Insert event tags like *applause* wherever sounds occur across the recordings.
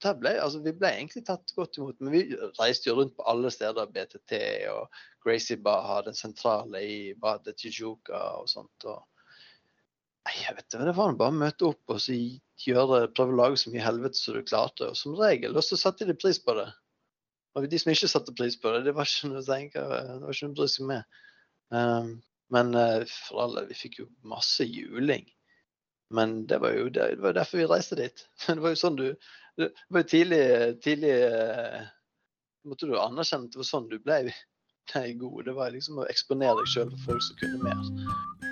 ble, altså, vi ble egentlig tatt godt imot. Men vi reiste jo rundt på alle steder. BTT og Gracie Baha, den sentrale i Bade Tijuca og sånt. Og, jeg vet ikke, Det var bare å møte opp og så gjøre, prøve å lage så mye helvete som du klarte. Og som regel og så satte de pris på det. Og de som ikke satte pris på det, det var ikke noe å tenke, det var ikke noe å bry seg med. Um, men uh, for alle, vi fikk jo masse juling. Men det var jo det, det var derfor vi reiste dit. *laughs* Det var jo sånn du Det var jo tidlig, tidlig uh, måtte du anerkjenne at det var sånn du ble, *laughs* ble god. Det var liksom å eksponere deg sjøl for folk som kunne mer.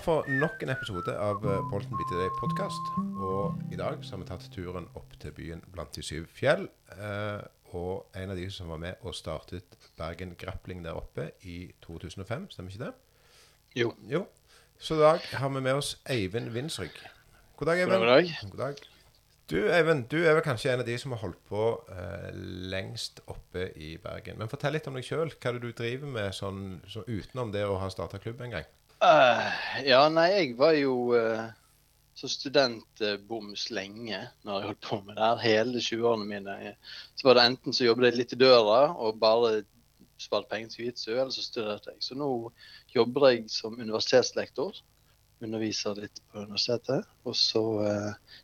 For nok en episode av Bolten Bitte BTD podkast. Og i dag så har vi tatt turen opp til byen blant de syv fjell. Eh, og en av de som var med og startet Bergen Grappling der oppe i 2005, stemmer ikke det? Jo. jo. Så i dag har vi med oss Eivind Vinsrygg. God dag, Eivind. God dag. God dag. Du Eivind, du er vel kanskje en av de som har holdt på eh, lengst oppe i Bergen. Men fortell litt om deg sjøl. Hva er det du driver med sånn, så utenom det å ha starta klubb en gang? Uh, ja, nei, jeg var jo uh, så studentboms uh, lenge når jeg holdt på med det her. Hele 20-årene mine. Så var det enten så jobbet jeg litt i døra og bare sparte penger til jiu eller så studerte jeg. Så nå jobber jeg som universitetslektor. Underviser litt på universitetet. Og så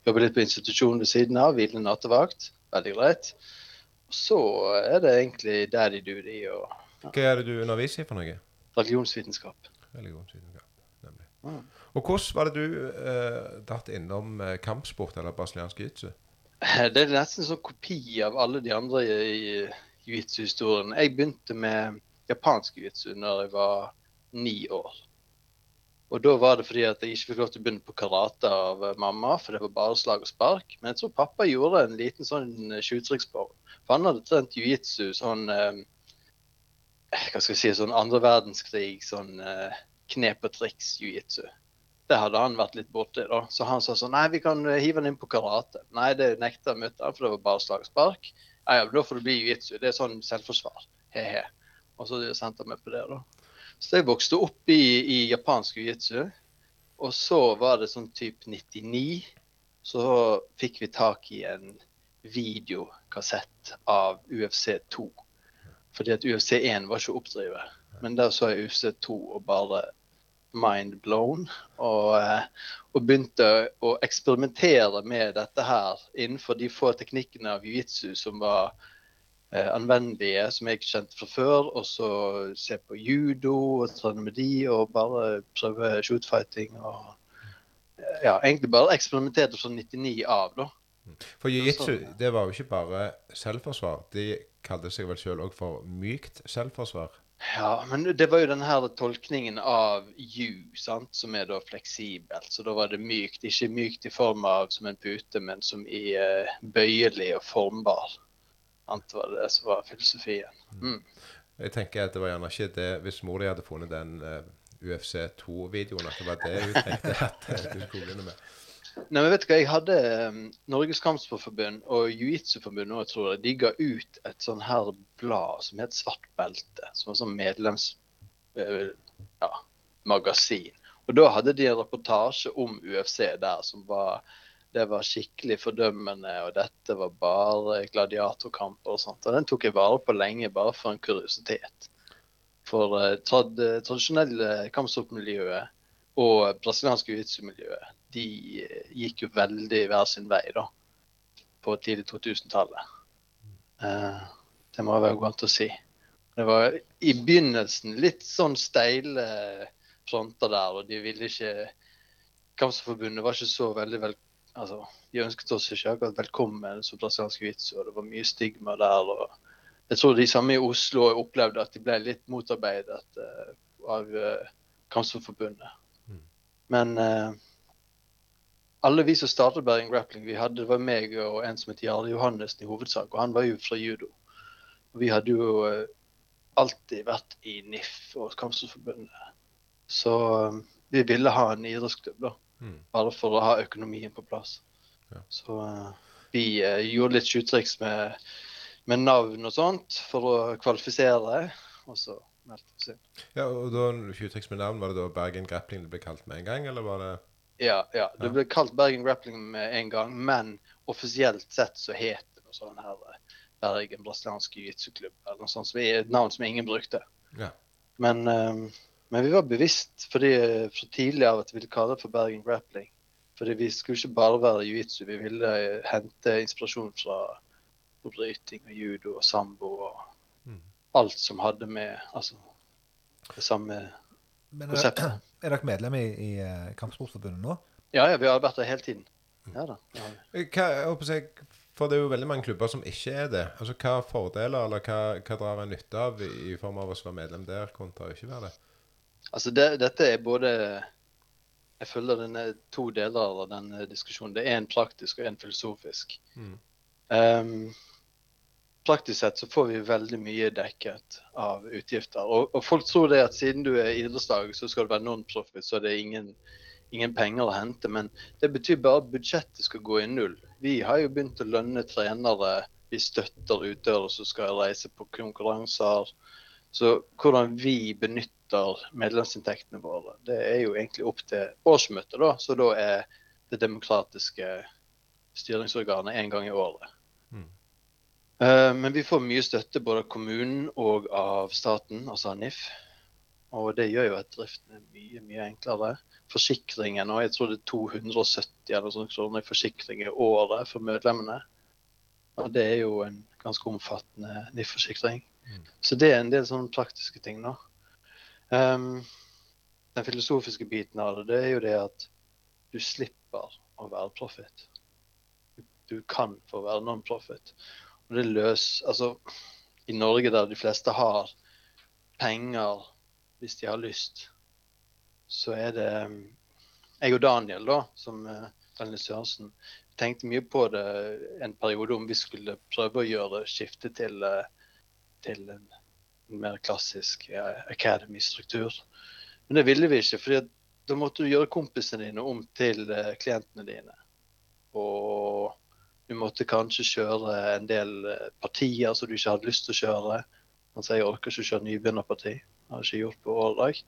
jobber jeg litt på institusjonen ved siden av. Hvilende nattevakt. Veldig greit. Og så er det egentlig daddy duty og ja. Hva er det du underviser i for noe? Religionsvitenskap religionsvitenskap. nemlig. Mm. Og hvordan var det du eh, datt innom eh, kampsport eller brasiliansk jiu-jitsu? *laughs* Det er nesten en sånn kopi av alle de andre i jiu-jitsu-historien. Jeg begynte med japansk jiu-jitsu når jeg var ni år. Og da var det fordi at jeg ikke fikk lov til å begynne på karate av eh, mamma, for det var bare slag og spark. Men jeg tror pappa gjorde en liten sånn tjuvtriksspor. For han hadde trent jiu-jitsu sånn eh, hva skal jeg si, sånn andre verdenskrig, sånn uh, knep og triks jiu-jitsu. Det hadde han vært litt borti. da. Så han sa sånn Nei, vi kan eh, hive han inn på karate. Nei, det nekta mutter'n, for det var bare slag og spark. Ja, ja, da får det bli jiu-jitsu. Det er sånn selvforsvar. He-he. Og så sendte han meg på det, da. Så jeg vokste opp i, i japansk jiu-jitsu. Og så var det sånn type 99. Så fikk vi tak i en videokassett av UFC 2 fordi at UFC1 var ikke oppdrivet. Men der så jeg UFC2 og bare mind blown. Og, eh, og, begynte å eksperimentere med dette her innenfor de få teknikkene av jiu-jitsu som var eh, anvendelige, som jeg ikke kjente fra før. Og så se på judo og trene med de, og bare prøve shootfighting. og ja, egentlig bare eksperimenterte fra 99 av, da. For jiu-jitsu, det var jo ikke bare selvforsvar. De kalte seg vel sjøl òg for mykt selvforsvar? Ja, men det var jo den her tolkningen av you, sant, som er da fleksibelt. Så da var det mykt. Ikke mykt i form av som en pute, men som i uh, bøyelig og formbar. Det var det som var filosofien. Mm. Jeg tenker at det var gjerne ikke det Hvis mor di hadde funnet den uh, eh, UFC 2-videoen, at det var det hun tenkte at du skulle begynne med. Nei, men vet du hva, Jeg hadde um, Norges Kampsportforbund og Jiu-Jitsu-forbund nå, tror jeg, de ga ut et sånn her blad som het Svart belte. Som var sånn medlemsmagasin. Uh, ja, og da hadde de en reportasje om UFC der som var det var skikkelig fordømmende, og dette var bare gladiatorkamper og sånt. Og den tok jeg vare på lenge, bare for en kuriositet. For uh, trad tradisjonelle kampsportmiljøet og brasilianske jiu-jitsu-miljøet de eh, gikk jo veldig hver sin vei da, på tidlig 2000-tallet. Uh, det må være godt å si. Det var i begynnelsen litt sånn steile fronter der, og de ville ikke Kampforbundet var ikke så veldig vel, altså, De ønsket oss ikke akkurat velkommen som brasiliansk vits, og det var mye stigma der. og Jeg tror de samme i Oslo opplevde at de ble litt motarbeidet av uh, Kampforbundet. Men uh, alle vi som startet Bergen Grappling, vi hadde, det var meg og en som het Jarle Johannessen i hovedsak, og han var jo fra judo. Og vi hadde jo eh, alltid vært i NIF og Kampsportforbundet. Så eh, vi ville ha en idrettsklubb, da. Mm. Bare for å ha økonomien på plass. Ja. Så uh, vi uh, gjorde litt tjuvtriks med, med navn og sånt for å kvalifisere, og så vi oss inn. Ja, og da Tjuvtriks med navn, var det da Bergen Grappling det ble kalt med en gang, eller var det Ja, ja. Det ble kalt Bergen Grappling med en gang, men offisielt sett så het det noe sånn her eh, Bergen brasiliansk jiu-jitsu-klubb, eller noe sånt Så er et navn som ingen brukte. Ja. Men, um, men vi var bevisst fordi, fra tidlig av at vi ville kalle det for Bergen Grappling. Fordi vi skulle ikke bare være jiu-jitsu, vi ville eh, hente inspirasjon fra bryting og judo og sambo og. Alt som hadde med altså, det samme Men er, konseptet. *clears throat* er dere medlem i, i eh, Kampsportforbundet nå? Ja, ja, vi har vært der hele tiden. Ja da. Ja. Hva, jeg For det er jo veldig mange klubber som ikke er det. Altså, Hva fordeler eller hva, hva drar en nytte av i, i form av å være medlem der, kontra å ikke være det? Altså det, dette er både Jeg følger denne to deler av denne diskusjonen. Det er en praktisk og en filosofisk. Mm. Ehm, praktisk sett så får vi veldig mye dekket av utgifter. Og, og folk tror det at siden du er idrettslag, så skal det være non-profit, så det er ingen, ingen penger å hente. Men det betyr bare at budsjettet skal gå i null. Vi har jo begynt å lønne trenere. Vi støtter utøvere som skal reise på konkurranser. Så hvordan vi benytter medlemsinntektene våre, det er jo egentlig opp til årsmøtet, da. Så da er det demokratiske styringsorganet en gang i året. Mm. Eh, men vi får mye støtte både av kommunen og av staten, altså av NIF. Og det gjør jo at driften er mye mye enklere. Forsikringen, og jeg tror det er 270 eller sånn kroner i forsikring i året for medlemmene. Og det er jo en ganske omfattende NIF-forsikring. Mm. Så det er en del sånne praktiske ting, nå. Um, den filosofiske biten av det, det er jo det at du slipper å være profit. Du, du kan få være non-profit. Det løs... Altså, i Norge der de fleste har penger hvis de har lyst, så er det um, Jeg og Daniel, da, som uh, Daniel Sørensen, tenkte mye på det en periode om vi skulle prøve å gjøre skiftet til, uh, til en mer klassisk academy-struktur. Men det ville vi ikke, for da måtte du gjøre kompisene dine om til uh, klientene dine. Og du måtte kanskje kjøre en del uh, partier som du ikke hadde lyst til å kjøre. Altså, jeg orker ikke å kjøre nybegynnerparti. Det har jeg ikke gjort på år.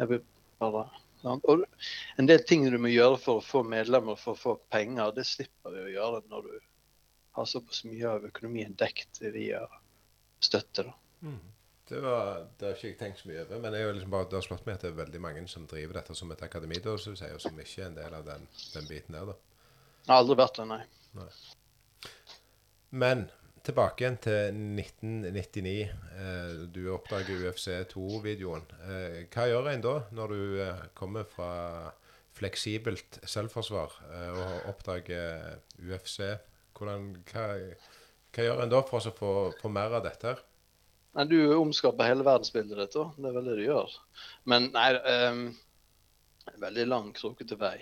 Jeg bare? Og en del ting du må gjøre for å få medlemmer, for å få penger, det slipper vi å gjøre når du har såpass mye av økonomien dekt via støtte. Mm. Det, var, det har ikke jeg tenkt så mye over, men liksom bare, det har slått meg at det er veldig mange som driver dette som et akademi, da, som sier, som ikke er en del av den, den biten der. da. Jeg har aldri vært der, nei. Men tilbake igjen til 1999. Eh, du oppdager UFC 2-videoen. Eh, hva gjør en da, når du eh, kommer fra fleksibelt selvforsvar og oppdager UFC? Hvordan, hva, hva gjør en da for å få, få mer av dette? Nei, Du omskaper hele verdensbildet ditt, da. Det er vel det du gjør. Men nei um, Veldig lang, krokete vei.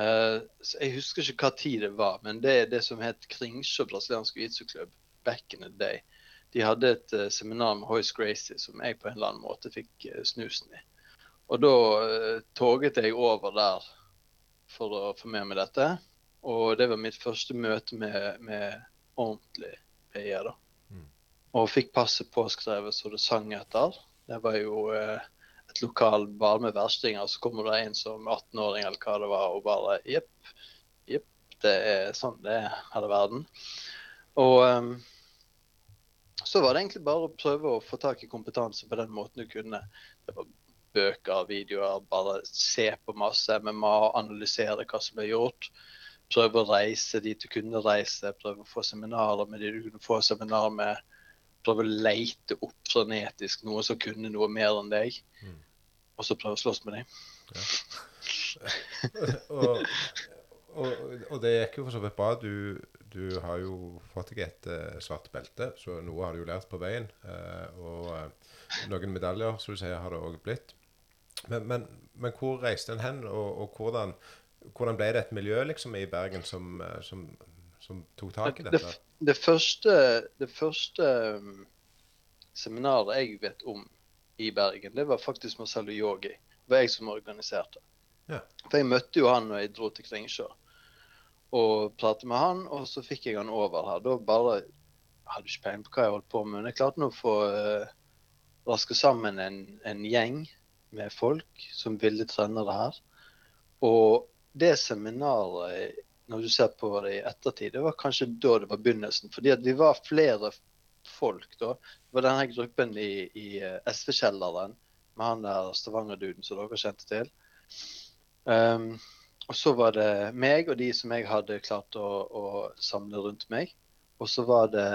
Eh, jeg husker ikke hva tid det var, men det er det som het Kringsjå brasiliansk jiu-jitsu-klubb back in the day. De hadde et eh, seminar med Hoyce Gracie som jeg på en eller annen måte fikk eh, snusen i. Og da toget jeg over der for å få med meg dette. Og det var mitt første møte med, med ordentlig PE, da. Og fikk passet påskrevet så det sang etter. Det var jo eh, et lokal bar med verstinger. Så kommer det en som 18-åring eller hva det var, og bare jepp, jepp, det er sånn det er her i verden. Og um, så var det egentlig bare å prøve å få tak i kompetanse på den måten du kunne. Det var bøker, videoer, bare se på masse MMA, analysere hva som ble gjort. Prøve å reise dit du kunne reise, prøve å få seminarer med de du kunne få seminar med prøve å leite opp frenetisk noe som kunne noe mer enn deg. Mm. Og så prøve å slåss med dem. *laughs* og, og, og det gikk jo for så vidt bra. Du, du har jo fått deg et uh, svart belte, så noe har du jo lært på veien. eh, og eh, noen medaljer, som du sier, har det òg blitt. Men, men, men hvor reiste en hen, og, og hvordan hvordan ble det et miljø liksom i Bergen som, eh, som, som tok tak i Det, dette? det, det første, det første um, seminaret jeg vet om i Bergen, det var faktisk Marcello Yogi. Det var jeg som organiserte. Ja. For jeg møtte jo han når jeg dro til Kringsjå. Og pratet med han, og så fikk jeg han over her. Da bare jeg hadde ikke peiling på hva jeg holdt på med, men jeg klarte nå å få uh, raske sammen en, en gjeng med folk som ville trene det her. Og det seminaret, når du ser på det i ettertid, det var kanskje da det var begynnelsen. Fordi at vi var flere folk da. Det var denne gruppen i, i eh, SV-kjelleren med han der Stavanger-duden som dere kjente til. Um, og så var det meg og de som jeg hadde klart å, å samle rundt meg. Og så var det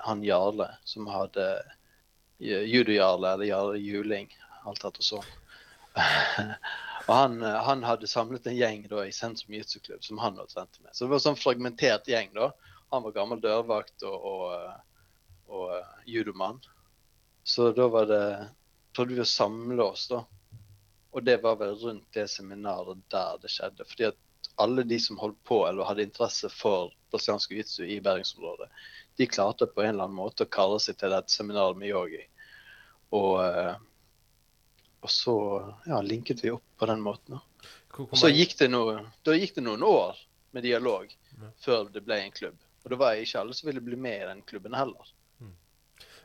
han Jarle som hadde eh, Judo-Jarle, eller Jarle Juling, alt etter sånn. *laughs* og han, eh, han, hadde samlet en gjeng da, i Sentrum Jiu-Jitsu-klubb som han hadde trent med. Så det var en sånn fragmentert gjeng. da. Han var gammel dørvakt og, og, eh, og uh, judomann. Så da var det prøvde vi å samle oss, da. Og det var vel rundt det seminaret der det skjedde. Fordi at alle de som holdt på eller hadde interesse for brasiliansk jiu-jitsu i bergensområdet, de klarte på en eller annen måte å kalle seg til dette seminaret med yogi. Og, og så ja, linket vi opp på den måten. Og så gikk det, noe, da gikk det noen år med dialog Ja. før det ble en klubb. Og da var jeg ikke alle som ville bli med i den klubben heller.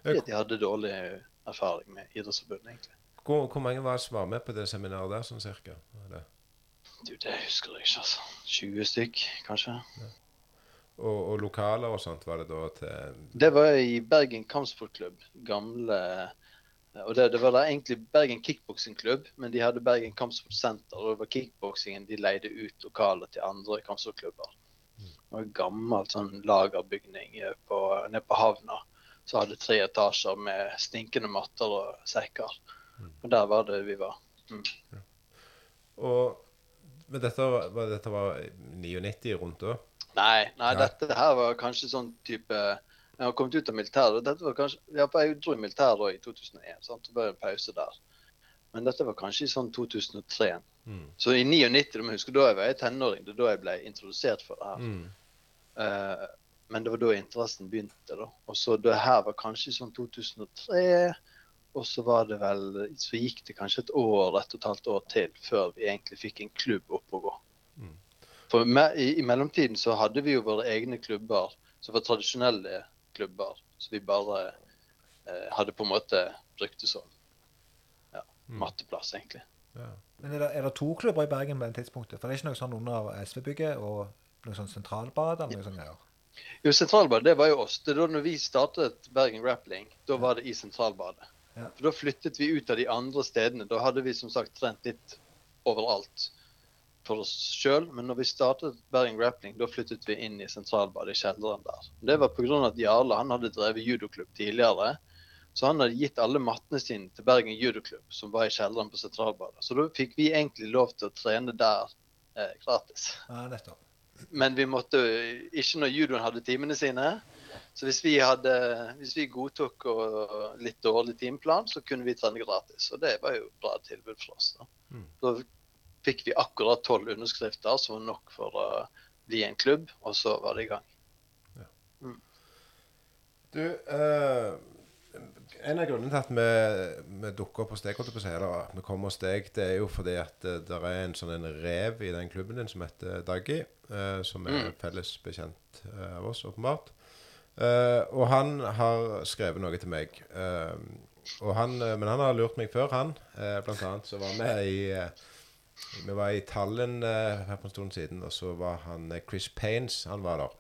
Fordi at de hadde dårlig erfaring med Idrettsforbundet, egentlig. hvor, hvor mange var som var med på det seminaret der, sånn cirka? Det- Du, det husker jeg ikke, altså. 20 stykk, kanskje. Og, og lokaler og sånt var det da til Det var i Bergen kampsportklubb. Gamle Og det, det var da egentlig Bergen kickboksingklubb, men de hadde Bergen kampsportsenter. Og det var kickboksingen de leide ut lokaler til andre kampsportklubber. Det var en gammel sånn lagerbygning eh, på, nede på havna. Så hadde tre etasjer med stinkende matter og sekker. Og der var det vi var. Og men dette var, var, dette var 99 rundt da? Nei, nei, Nei. dette her var kanskje sånn type Jeg har kommet ut av militæret. Dette var kanskje, ja, Jeg dro i militæret i 2001. sant? Det var en pause der. Men dette var kanskje i sånn 2003. Mm. Så i 99, du må huske, da jeg var jeg tenåring. Det er da jeg ble introdusert for det her. Mm. Uh, men det var da interessen begynte. da. Og så det her var kanskje sånn 2003. Og så var det vel, så gikk det kanskje et år, et og et halvt år til før vi egentlig fikk en klubb opp å gå. Mm. For me, i, i mellomtiden så hadde vi jo våre egne klubber, som var tradisjonelle klubber. Så vi bare eh, hadde på en måte brukt det som ja, Mm. matteplass, egentlig. Ja. Men er det, er det to klubber i Bergen på det tidspunktet? For det er ikke noe sånn under SV-bygget og noe sånn sentralbad eller noe sånt greier? Jo, Sentralbadet, det var jo oss. Det er da når vi startet Bergen Rappling, da var det i Sentralbadet. Ja. For da flyttet vi ut av de andre stedene. Da hadde vi som sagt trent litt overalt for oss sjøl. Men når vi startet Bergen Grappling, da flyttet vi inn i Sentralbadet, i kjelleren der. Det var pga. at Jarle han hadde drevet judoklubb tidligere. Så han hadde gitt alle mattene sine til Bergen judoklubb, som var i kjelleren på Sentralbadet. Så da fikk vi egentlig lov til å trene der eh, gratis. Ja, nettopp. Men vi måtte ikke når judoen hadde timene sine. Så hvis vi, hadde, hvis vi godtok litt dårlig timeplan, så kunne vi trene gratis. Og det var jo et bra tilbud for oss. Da, Mm. da fikk vi akkurat tolv underskrifter, som var nok for å bli en klubb, og så var det i gang. Du, eh, en av grunnene til at vi, vi dukker opp hos deg, vi kommer hos deg, det er jo fordi at uh, det er en sånn en rev i den klubben din som heter Daggy, eh, som er Mm. felles bekjent eh, av oss, åpenbart. Eh, og han har skrevet noe til meg. eh, han, eh, men han har lurt meg før, han. Eh, blant annet så var vi i eh, Vi var i Tallinn uh, her for en stund siden, og så var han uh, Chris Paines, han var der.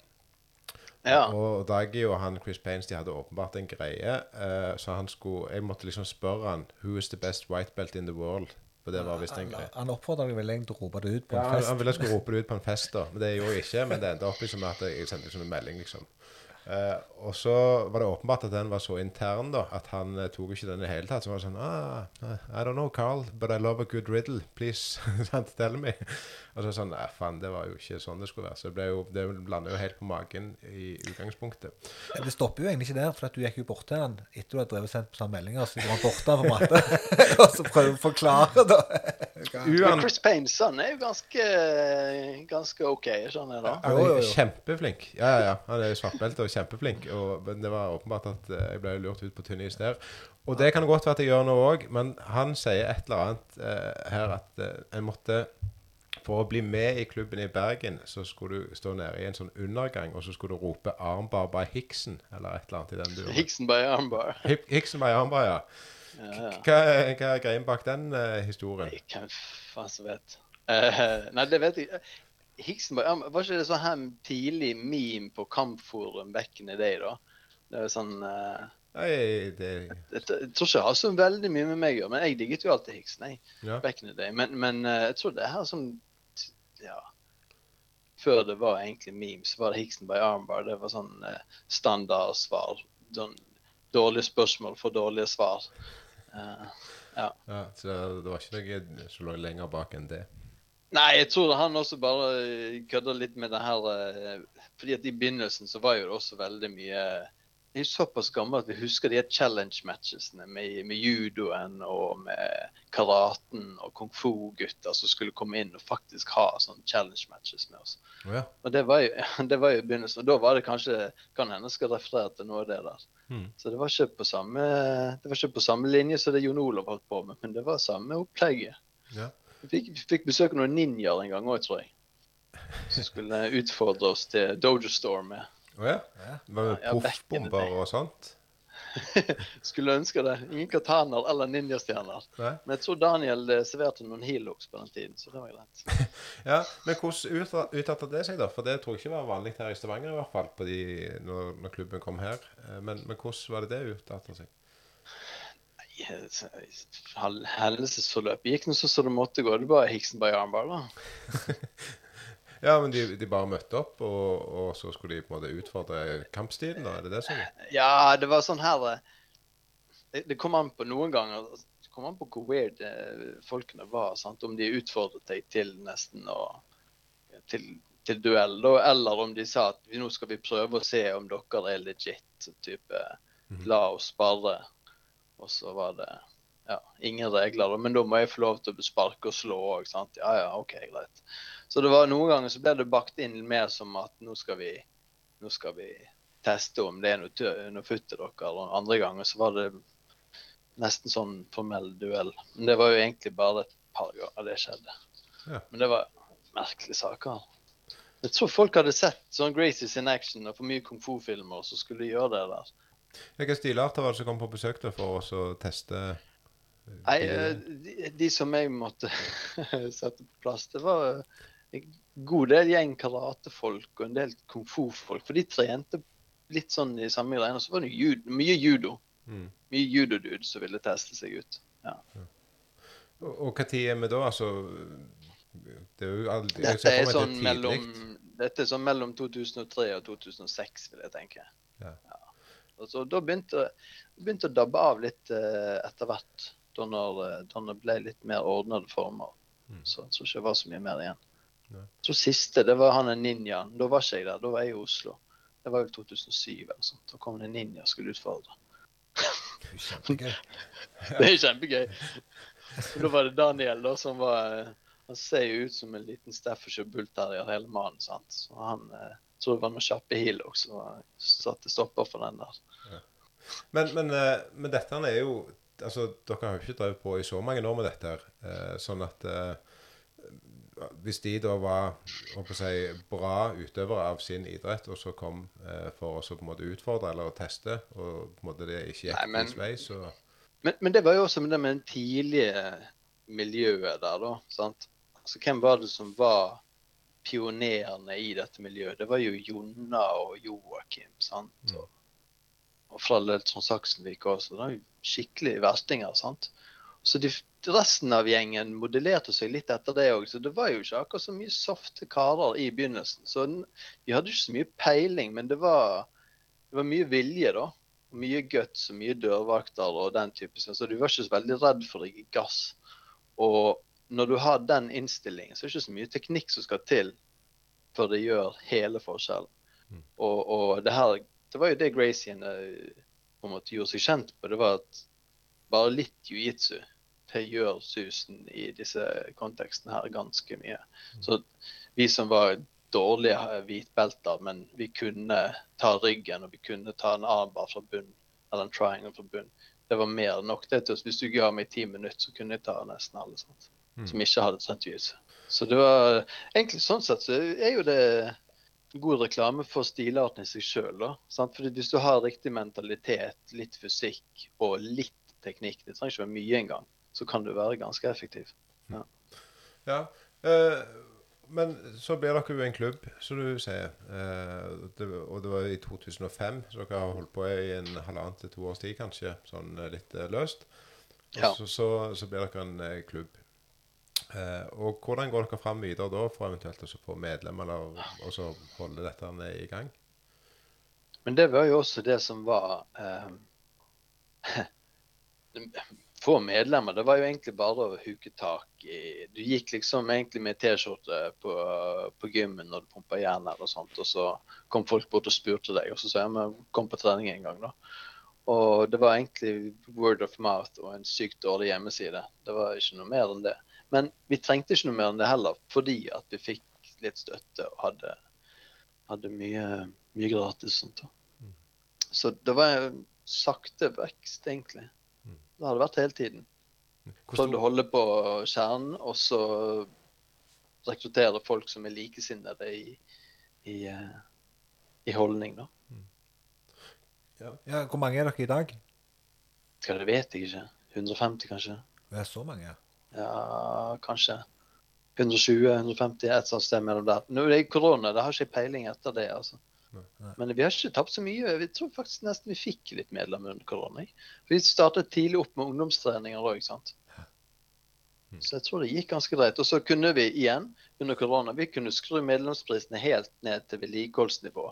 Ja. Og Daggy og han Chris Paines de hadde åpenbart en greie. uh, så han skulle Jeg måtte liksom spørre han Who is the best white belt in the world? For det var visst en greie. han oppfordra meg vel egentlig til å rope det ut på en ja, fest? han ville jeg skulle rope det ut på en fest, da. Men det gjorde jeg ikke. Men det endte opp liksom at jeg sendte liksom en melding, liksom. Eh, og så var det åpenbart at den var så intern da at han eh, tok ikke den i det hele tatt. Så var det sånn ah, I don't know, Carl, but I love a good riddle. Please, *laughs* tell me. Og så sånn Nei, faen, det var jo ikke sånn det skulle være. Så det, ble jo, det lander jo helt på magen i utgangspunktet. Det stopper jo egentlig ikke der, for at du gikk jo bort til han etter du hadde drevet sendt på samme meldinger, så går han borte på matte, *laughs* og så prøver å forklare, da. Uan, Chris Payne son er jo ganske, ganske OK, skjønner jeg da. han er kjempeflink. Ja, ja, ja. Han er svartbelte og kjempeflink. Og, men det var åpenbart at eh, jeg ble lurt ut på tynn is der. Og det kan godt være at jeg gjør nå òg, men han sier et eller annet eh, her at eh, en måtte For å bli med i klubben i Bergen, så skulle du stå nede i en sånn undergang, og så skulle du rope 'Armbar by Hiksen', eller et eller annet i den duren. Hiksen by armbar. Hiksen by Armbar, ja. Ja, ja. Hva, hva er greien bak den uh, historien? Nei, Hvem faen som vet? Uh, nei, det vet jeg Hiksen by armbar Var ikke det sånn her tidlig meme på Kampforum back in the day, da? Det er sånn Uh, Nei, det jeg, jeg tror ikke det har så veldig mye med meg å gjøre, men jeg digget jo alltid Hiksen. Jeg. Ja. back in the day. Men, men jeg tror det her sånn Ja. Før det var egentlig memes, var det Hickson by armbar. Det var sånn eh, standardsvar. Sånn dårlige spørsmål for dårlige svar. Uh, Ja, så det var ikke noe som lå lenger bak enn det. nei, jeg tror han også bare kødda kødder litt med det her eh, Fordi at i begynnelsen så var jo det også veldig mye Jeg er såpass gammel at vi husker de challenge-matchesene med, med judoen og med karaten og kung fu-gutter som skulle komme inn og faktisk ha sånne challenge-matches med oss. Oh, ja. Og det var jo, *laughs* det var jo begynnelsen. Og da var det kanskje Kan hende jeg skal referere til noe av det der. Mm. Så det var ikke på samme det var ikke på samme linje som det Jon Olav holdt på med, men det var samme opplegget. Ja. Vi fikk, vi fikk besøk av noen ninjaer en gang òg, tror jeg. Som skulle utfordre oss til Dojo Store med. Å ja. Var det proffbomber og sånt? *laughs* Skulle ønske det. Ingen kataner eller ninjastjerner. Men jeg tror Daniel eh, serverte noen heelhooks på den tiden, så det var greit. *laughs* Ja, Men hvordan utra- det seg, da? For det tror jeg ikke var vanlig her i Stavanger, i hvert fall, på de, når, når klubben kom her. Eh, Men, men hvordan var det det utartet seg? Nei, Hendelsesforløpet gikk nå sånn som det måtte gå. Det var armbar, da. *laughs* Ja, men de, de bare møtte opp, og, og så skulle de på en måte utfordre kampstilen, da? Er det det som Ja, det var sånn her eh, Det, det kom an på noen ganger Det kom an på hvor weird eh, folkene var. Sant? Om de utfordret deg til nesten å til, til duell, eller om de sa at nå skal vi prøve å se om dere er legit. Type Mhm. la oss spare. Og så var det ja, ingen regler, men da må jeg få lov til å sparke og slå òg. Ja, ja, OK, greit. Så det var noen ganger så ble det bakt inn mer som at nå skal vi, nå skal vi teste om det er noe, noe futt til dere. Og andre ganger så var det nesten sånn formell duell. Men det var jo egentlig bare et par ganger det skjedde. Ja. Men det var merkelige saker. Jeg tror folk hadde sett sånn Gracies in action og for mye kung fu-filmer, så skulle de gjøre det der. Hvilke stilarter var det som kom på besøk der for oss å teste? eh, Nei, de- eh, de, de som jeg måtte *laughs* sette på plass, det var en god del gjeng karatefolk og en del kung fu-folk. For de trente litt sånn i samme greiene. Så var det judo, mye judo. Mm. Mye judo-dude som ville teste seg ut. Og, og hva tid er vi da? Altså Det er jo aldri Dette er sånn det mellom, dette er sånn mellom 2003 og 2006, vil jeg tenke. Ja. Og så da begynte begynte å dabbe av litt uh, etter hvert. Da eh, det ble litt mer ordnede former. Mm. Så jeg tror ikke det var så mye mer igjen. Nei. Jeg siste, det var han en ninja. Da var ikke jeg der, da var jeg i Oslo. Det var jo 2007 eller sånt. Da kom det en ninja og skulle utfordre. Kjempegøy. Det er kjempegøy. *laughs* Og da var det Daniel da, som var eh, Han ser jo ut som en liten Staffordshire Bullterrier, hele mannen. sant? Så han eh, tror det var noen kjappe heal også, så satte stopper for den der. Men, men, eh, men dette er jo altså, Dere har jo ikke drevet på i så mange år med dette. her, eh, sånn at eh, Hvis de da var si, bra utøvere av sin idrett, og så kom eh, for oss å på en måte utfordre eller å teste, og på en måte det ikke gikk deres vei, så Men, men det var jo også med det med det tidlige miljøet der, da. sant? Altså, Hvem var det som var pionerene i dette miljøet? Det var jo Jonna og Joakim. sant? Mm. Og, og fra Leltson Saksenvik også. Det var jo skikkelig verstinger. sant? Så de, resten av gjengen modellerte seg litt etter det òg. Så det var jo ikke akkurat så mye softe karer i begynnelsen. Så de hadde ikke så mye peiling, men det var, det var mye vilje, da mye guts og mye dørvakter og den type ting. Så du var ikke så veldig redd for å gi gass. Og når du har den innstillingen, så er det ikke så mye teknikk som skal til før det gjør hele forskjellen. Mm. Og, og det her Det var jo det Gracien eh, på en måte gjorde seg kjent på. Det var at bare litt jiu-jitsu høygjør susen i disse kontekstene her ganske mye. Så vi som var dårlige hvitbelter, men vi kunne ta ryggen og vi kunne ta en armbar fra bunn, eller en triangle fra bunn. Det var mer enn nok. det til oss. Hvis du ga meg ti minutter, så kunne jeg ta nesten alle sant? Mm. som ikke hadde trent jiu-jitsu. Så det var egentlig sånn sett så er jo det god reklame for stilarten i seg sjøl. Hvis du har riktig mentalitet, litt fysikk og litt teknikk, det trenger ikke være mye engang, så kan du være ganske effektiv. Ja. Eh, men så blir dere jo en klubb, som du sier. Eh, det, og det var i 2005, så dere har holdt på i en halvannen til to års tid, kanskje. Sånn eh, litt eh, løst. Ja. så, så, så blir dere en eh, klubb. Eh, og hvordan går dere fram videre da, for eventuelt å få medlemmer, eller og så holde dette i gang? Men det var jo også det som var *laughs* Få medlemmer. Det var jo egentlig bare å huke tak i Du gikk liksom egentlig med T-skjorte på, på gymmen når du pumpa jern eller sånt, og så kom folk bort og spurte deg, og så sa jeg men kom på trening en gang, da. Og det var egentlig word of mouth og en sykt dårlig hjemmeside. Det var ikke noe mer enn det. Men vi trengte ikke noe mer enn det heller, fordi at vi fikk litt støtte og hadde, hadde mye, mye gratis. Sånt, da. Så det var en sakte vekst, egentlig. Mm. Det har det vært hele tiden. Prøvd å stor, holde på kjernen, og så rekruttere folk som er likesinnede i, i, eh, i holdning, da. Ja, hvor mange er dere i dag? Skal det vet jeg ikke. 150, kanskje? Det er så mange. Ja, kanskje. 120-150, et sånt sted mellom der. Nå er det korona, det har ikke jeg peiling etter det. altså. Men vi har ikke tapt så mye. Vi tror faktisk nesten vi fikk litt medlemmer under korona. Vi startet tidlig opp med ungdomstreninger òg, sant. Mm. Så jeg tror det gikk ganske greit. Og så kunne vi igjen under korona vi kunne skru medlemsprisene helt ned til vedlikeholdsnivå.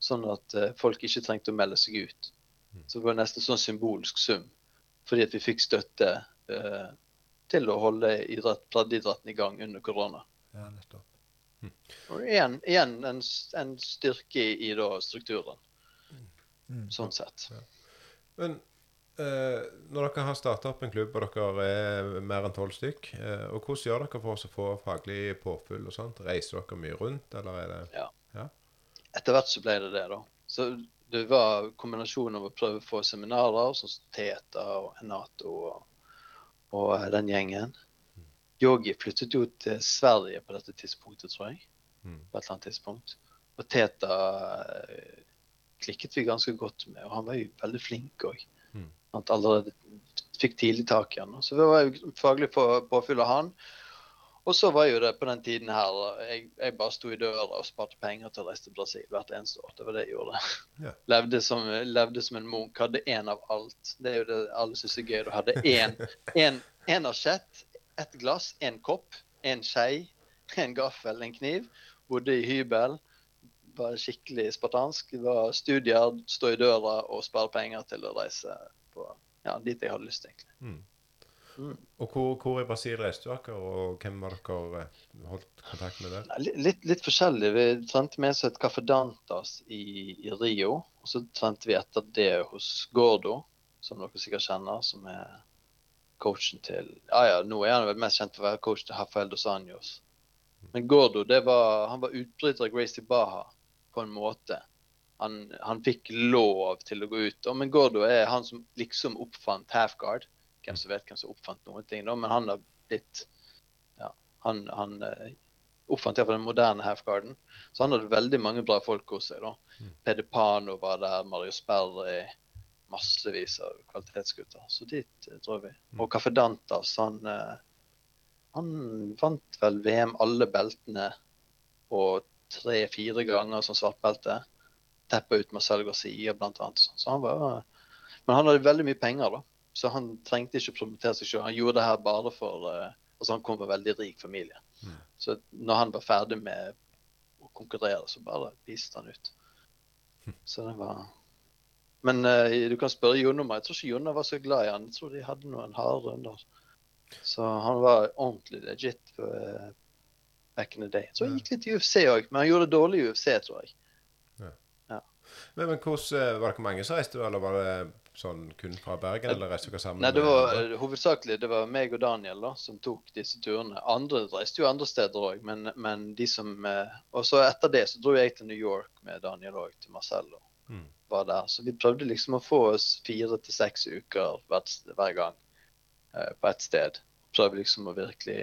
Sånn at eh, folk ikke trengte å melde seg ut. Mm. Så det var nesten sånn symbolsk sum. Fordi at vi fikk støtte eh, til å holde idrett, breddeidretten i gang under korona. Ja, nettopp. Og igjen, igjen en, en styrke i, da strukturen, Mm. sånn sett. men eh, når dere har starta opp en klubb, og dere er mer enn tolv stykk, eh, og hvordan gjør dere for å få faglig påfyll og sånt? Reiser dere mye rundt, eller er det Etter hvert så ble det det, da. Så det var kombinasjonen av å prøve å få seminarer, sånn som Teta og Enato og, og den gjengen. Yogi flyttet jo til Sverige på dette tidspunktet, tror jeg. Mm. På et eller annet tidspunkt. Og Teta eh, klikket vi ganske godt med, og han var jo veldig flink òg. Mm. Han allerede fikk tidlig tak i han. Så det var jo faglig på, påfyll av han. Og så var jo det på den tiden her jeg, jeg bare sto i døra og sparte penger til å reise til Brasil hvert eneste år. Det var det jeg gjorde. Yeah. *laughs* Levde, som, levde som en munk. Hadde én av alt. Det er jo det alle syns er gøy. Du hadde én en, en asjett, ett glass, en kopp, en skei, en gaffel, en kniv. Bodde i hybel. Var skikkelig spartansk. Det var studier, stå i døra og spare penger til å reise på ja, dit jeg hadde lyst, egentlig. Mm. Mm. Og hvor, hvor i Brasil reiste dere, og hvem har dere eh, holdt kontakt med der? Litt, litt forskjellig. Vi trente med oss et Café Dantas i, i Rio. Og så trente vi etter det hos Gordo, som dere sikkert kjenner, som er coachen til Ja ja, nå er han vel mest kjent for å være coach til Rafael dos Anjos. Men Gordo, det var, han var utbryter av Gracie Baha på en måte. Han, han fikk lov til å gå ut. Og, men Gordo er han som liksom oppfant half-guard. Hvem som vet hvem som oppfant noen ting, da, men han har blitt ja, Han, han eh, oppfant iallfall den moderne half-guarden. Så han hadde veldig mange bra folk hos seg. da. Mm. Pede Pano var der, Mario Sperri, massevis av kvalitetsgutter. Så dit drar dro vi. Mm. Og Caffè Dantas, han, eh, han vant vel VM alle beltene på tre-fire ganger som svartbelte. Teppa ut Marcel Garcia annet. Så han var Men han hadde veldig mye penger, da. Så han trengte ikke å promotere seg selv. Han gjorde det her bare for eh, Altså, han kom fra en veldig rik familie. Mm. Så når han var ferdig med å konkurrere, så bare viste han ut. Så det var Men uh, du kan spørre Jon om Jeg tror ikke Jonna var så glad i han. Jeg tror de hadde noen harde runder. Så han var ordentlig legit eh, back in the day. Så han gikk litt i UFC òg, men han gjorde det dårlig i UFC, tror jeg. Men, men hvordan, eh, Var det mange som reiste, eller var det Sånn kun fra Bergen, eller reiste dere sammen? Nei, det var eh, hovedsakelig det var meg og Daniel da, som tok disse turene. Andre reiste jo andre steder òg, men, men de som Og så etter det så dro jeg til New York med Daniel òg, til Marcello. Mm. Var der. Så vi prøvde liksom å få oss fire til seks uker hver, hver gang uh, på ett sted. Prøvde liksom å virkelig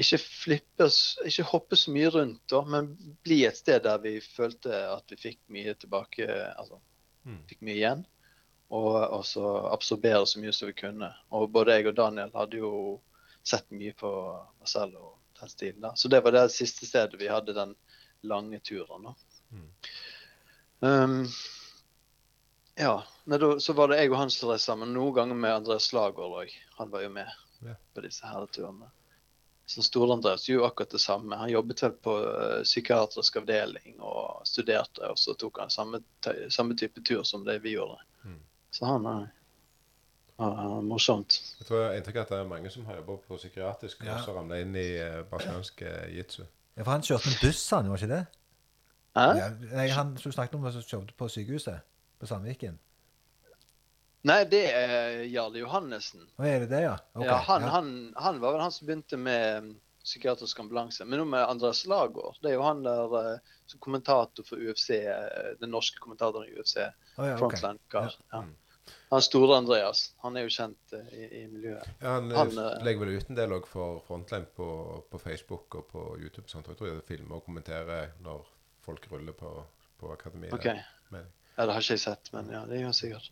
ikke flippe Ikke hoppe så mye rundt, da, men bli et sted der vi følte at vi fikk mye tilbake Altså Mm. fikk mye igjen. Og, og så absorbere så mye som vi kunne. Og både jeg og Daniel hadde jo sett mye på Marcello og den stilen der. Så det var det siste stedet vi hadde den lange turen. da. Mm. Um, ja. Nei, da, så var det jeg og han som reiste sammen. Noen ganger med Andreas Lagerl òg. Han var jo med Ja. på disse herreturene. Så Store-Andreas gjorde akkurat det samme. Han jobbet vel på uh, psykiatrisk avdeling og studerte, og så tok han samme, samme type tur som det vi gjorde. Mm. Så han er uh, morsomt. Jeg tror jeg har inntrykk av at det er mange som har jobba på psykiatrisk og Ja. også ramla inn i uh, brasiliansk uh, jitsu. Ja, for han kjørte en buss, han, var ikke det? Hæ? Ja, nei, han som snakket om, som jobbet på sykehuset på Sandviken. Nei, det er Jarle Johannessen. Å, er det det, ja? Okay. ja, han, ja. Han, han var vel han som begynte med mm, psykiatrisk ambulanse. Men nå med Andreas Lagård, det er jo han der eh, som kommentator for UFC, eh, den norske kommentatoren i UFC. Oh, ja, ok. Frontline-kar. Ja. Han store Andreas, han er jo kjent eh, i, i miljøet. Ja, han, Han, legger vel ut en del òg for Frontline på, på Facebook og på YouTube. Sånt. Jeg tror jeg filmer og kommenterer når folk ruller på, på akademiet. OK. Ja, det har ikke jeg sett, men ja, det gjør sikkert.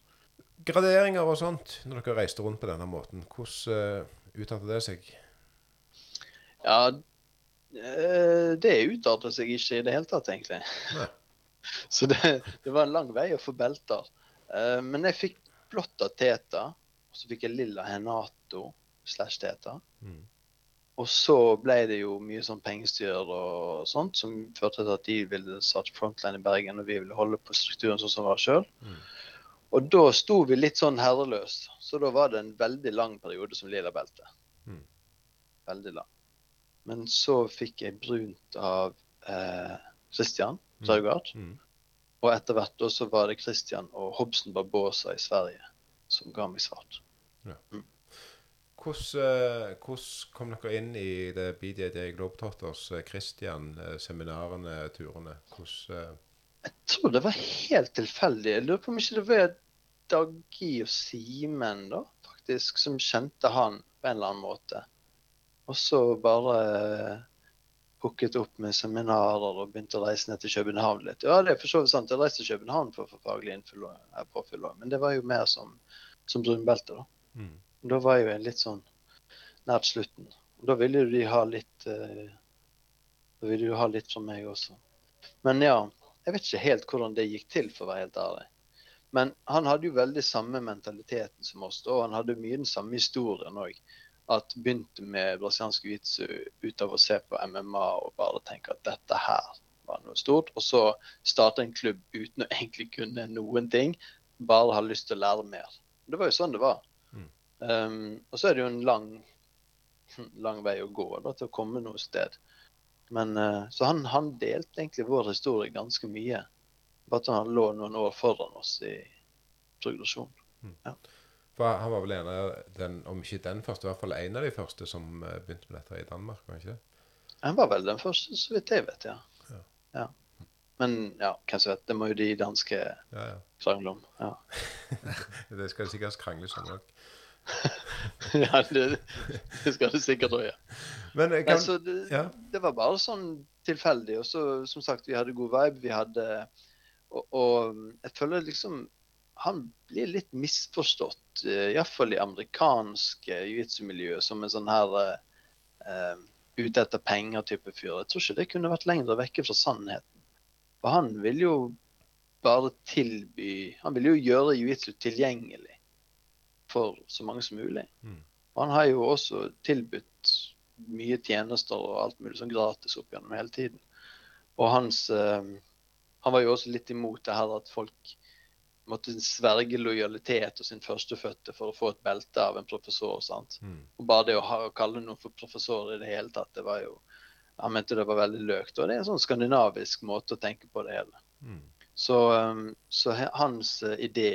Graderinger og sånt, når dere reiste rundt på denne måten, hvordan uh, uttalte det seg? Ja, eh, det utartet seg ikke i det hele tatt, egentlig. Nei. *laughs* Så det, det var en lang vei å få belter. Eh, Men jeg fikk blått av Teta, og så fikk jeg lilla Henato slash Teta. Mm. Og så ble det jo mye sånn pengestyr og sånt, som førte til at de ville satt Frontline i Bergen, og vi ville holde på strukturen sånn som var sjøl. Mm. Og da sto vi litt sånn herreløst. Så da var det en veldig lang periode som lilla belte. Mm. Veldig lang. Men så fikk jeg brunt av eh, Christian Mm. Draugard. Mm. Og etter hvert da så var det Christian og Hobson Barbosa i Sverige som ga meg svart. Ja. eh, hvordan kom dere inn i det BDD Globetrotters, eh, Christian, eh, seminarene, turene? Hvordan eh, Jeg tror det var helt tilfeldig. Jeg lurer på om ikke det var Dagi og Simen da, faktisk, som kjente han på en eller annen måte. Og så bare eh, hooket opp med seminarer og begynte å reise ned til København litt. Ja, det er for så vidt sant. Jeg reiste til København for å få faglig eh, påfyll men det var jo mer som, som brunbelte, da. mm. Da var jo litt sånn nært slutten. Da ville de ha litt eh, Da ville de ha litt fra meg også. Men ja, jeg vet ikke helt hvordan det gikk til, for å være helt ærlig. Men han hadde jo veldig samme mentaliteten som oss, og han hadde mye den samme historien òg. At begynte med brasiliansk jiu-jitsu ut av å se på MMA og bare tenke at dette her var noe stort. Og så starte en klubb uten å *laughs* egentlig kunne noen ting, bare ha lyst til å lære mer. Det var jo sånn det var. Um, og så er det jo en lang, *laughs* lang vei å gå da, til å komme noe sted. Men, uh, så han, han delte egentlig vår historie ganske mye. Bare at han lå noen år foran oss i progresjon. For han var vel en av den, om ikke den første, i hvert fall en av de første som eh, begynte med dette i Danmark, var han ikke det? Han var vel den første, så vidt jeg vet, ja. Ja. ja. Men ja, hvem som vet. Det må jo de danske Ja, ja. krangle om. Ja, *laughs* Det skal sikkert krangles om òg. Ja det, det skal du sikkert òg, ja. Men eh, kan, altså, det, ja. det var bare sånn tilfeldig. Og så, som sagt, vi hadde god vibe. Vi hadde Og, og jeg føler liksom Han blir litt misforstått, uh, iallfall i amerikansk uh, jiu-jitsu-miljø, som en sånn her eh, eh, ute etter penger-type fyr. Jeg tror ikke det kunne vært lenger vekke fra sannheten. For han vil jo bare tilby Han vil jo gjøre jiu-jitsu tilgjengelig for så mange som mulig. Mm. Han har jo også tilbudt mye tjenester og alt mulig sånn gratis opp gjennom hele tiden. Og hans eh, Han var jo også litt imot det her at folk måtte sverge lojalitet og sin førstefødte for å få et belte av en professor. sant? Mm. Og bare det å, ha, å kalle noen for professor i det hele tatt, det var jo Han mente det var veldig løkt. Og det er en sånn skandinavisk måte å tenke på det hele. Mm. Så, um, så hans eh, idé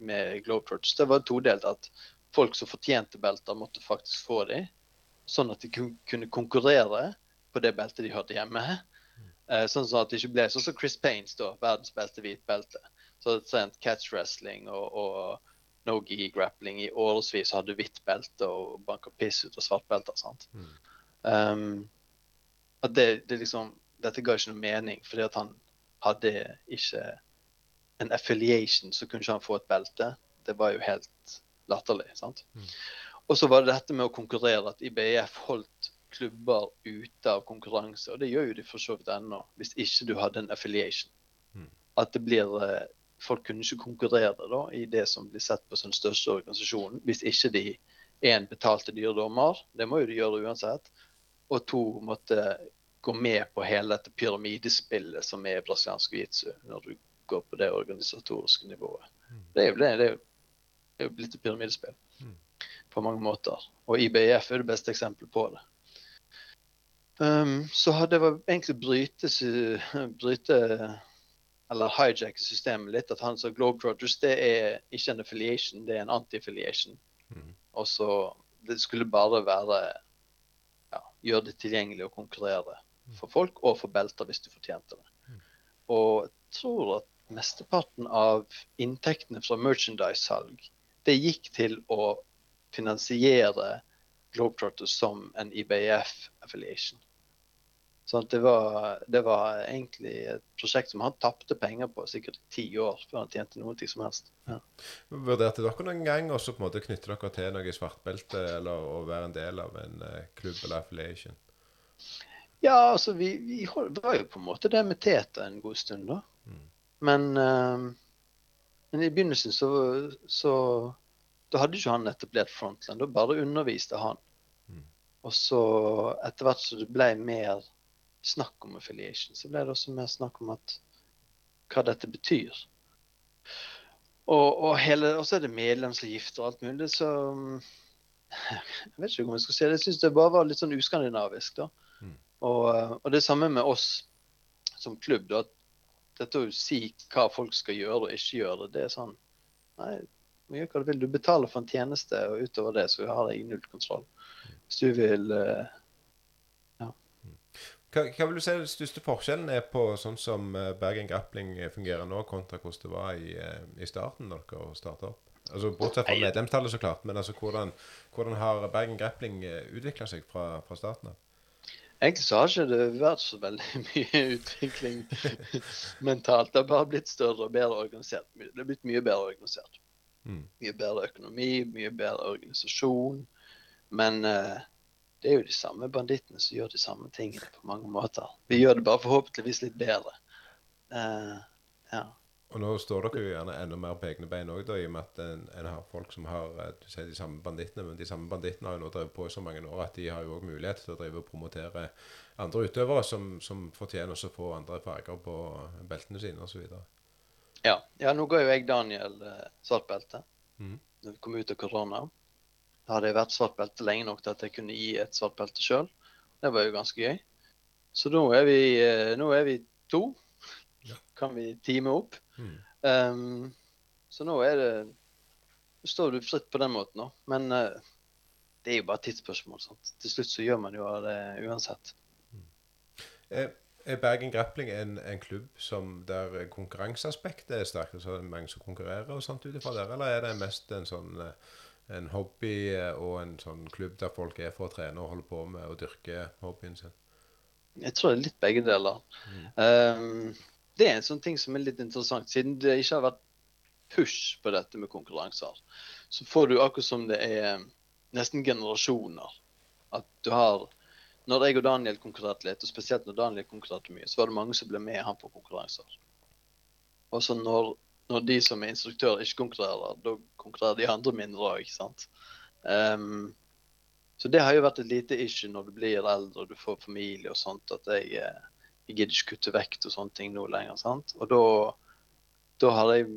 med Globetrotters det var todelt. At folk som fortjente belter, måtte faktisk få dem. Sånn at de kunne konkurrere på det beltet de hørte hjemme. Eh, sånn at det ikke ble sånn som Chris Paines, da, verdens beste hvitbelte. Så hadde trent catch wrestling og, og no-gi grappling i årevis, hadde hvitt belte og banka piss ut av svartbelter. sant? Mm. Um, at det, det liksom Dette ga ikke noe mening, fordi at han hadde ikke en affiliation, så kunne ikke han få et belte. Det var jo helt latterlig. sant? Mm. Og så var det dette med å konkurrere, at IBF holdt klubber ute av konkurranse. Og det gjør jo de for så vidt ennå, hvis ikke du hadde en affiliation. Mm. At det blir eh, Folk kunne ikke konkurrere da, i det som blir sett på som den største organisasjonen, hvis ikke de én betalte dyre dommer, det må jo de gjøre uansett, og to måtte gå med på hele dette pyramidespillet som er brasiliansk jiu-jitsu, når du går på det organisatoriske nivået. Mm. Det er jo det. Det er jo, det er jo blitt et pyramidespill Mm. på mange måter. Og IBF er det beste eksempelet på det. Um, så det var egentlig bryte, bryte eller hijacke systemet litt. At han sa Globetrotters det er ikke en affiliation, det er en anti-affiliation. Mm. Og så det skulle bare være ja, gjøre det tilgjengelig å konkurrere for folk, og for belter hvis du fortjente det. Mm. Og jeg tror at mesteparten av inntektene fra merchandise-salg det gikk til å finansiere Globetrotters som en IBF-affiliation. Sånn det var, det var egentlig et prosjekt som han tapte penger på sikkert ti år før han tjente noe som helst. Ja. Vurderte dere noen gang måte knytte dere til noe svartbelte, eller å være en del av en eh, klubb eller affiliation? Ja, altså vi, vi var jo på en måte det med Teta en god stund, da. Mm. Men, eh, men i begynnelsen så, så Da hadde ikke han etablert frontland. da bare underviste han. Mm. Og så etter hvert så det ble mer snakk om affiliation, så ble det også mer snakk om at hva dette betyr. Og, og, hele, og så er det medlemsavgifter og alt mulig, så mm, *laughs* Jeg vet ikke om jeg skal si det. Jeg syns det bare var litt sånn uskandinavisk, da. Mm. Og, og det samme med oss som klubb. da, at Dette å si hva folk skal gjøre og ikke gjøre, det er sånn Nei, gjør hva du vil. Du betaler for en tjeneste, og utover det så har jeg null kontroll. Hvis du vil Ja. Hva, hva vil du si den største forskjellen er på sånn som eh, Bergen Grappling fungerer nå, kontra hvordan det var i, eh, i starten da dere starta opp? Altså Bortsett fra medlemstallet, så klart. Men altså, hvordan, hvordan har Bergen Grappling utvikla seg fra, fra starten av? Egentlig så har ikke det vært så veldig *laughs* mye utvikling *laughs* mentalt. Det har bare blitt større og bedre organisert. Det har blitt mye bedre organisert. Mm. Mye bedre økonomi, mye bedre organisasjon. Men uh, det er jo de samme bandittene som gjør de samme tingene på mange måter. Vi gjør det bare forhåpentligvis litt bedre. Uh, ja. Og nå står dere jo gjerne enda mer på egne bein òg, i og med at en, en har folk som har eh, du sier de samme bandittene. Men de samme bandittene har jo nå drevet på i så mange år at de har jo òg mulighet til å drive og promotere andre utøvere som, som fortjener å få andre farger på beltene sine osv. Ja. ja, nå ga jo jeg Daniel eh, svart belte Mm. når vi kom ut av korona. Da hadde jeg vært svart belte lenge nok til at jeg kunne gi et svart belte sjøl. Det var jo ganske gøy. Så nå er vi, eh, nå er vi to. Ja. Kan vi teame opp. Mm. Um, så nå er det står du fritt på den måten, da. Men uh, det er jo bare tidsspørsmål. Sant? Til slutt så gjør man jo det uansett. Er, er Bergen Grappling en, en klubb som der konkurranseaspektet er sterkt? Så er det mange som konkurrerer og sånt ut ifra der, eller er det mest en sånn eh, en hobby eh, og en sånn klubb der folk er for å trene og holde på med å dyrke hobbyen sin? Jeg tror det er litt begge deler. Ehm, det er en sånn ting som er litt interessant. Siden det ikke har vært push på dette med konkurranser, så får du akkurat som det er nesten generasjoner. At du har Når jeg og Daniel konkurrerte litt, og spesielt når Daniel konkurrerte mye, så var det mange som ble med han på konkurranser. Og så når, når de som er instruktør ikke konkurrerer, da konkurrerer de andre mindre òg, ikke sant. Um, så det har jo vært et lite issue når du blir eldre og du får familie og sånt, at jeg, eh, jeg gidder ikke kutte vekt og sånne ting nå lenger. sant? Og da, da har jeg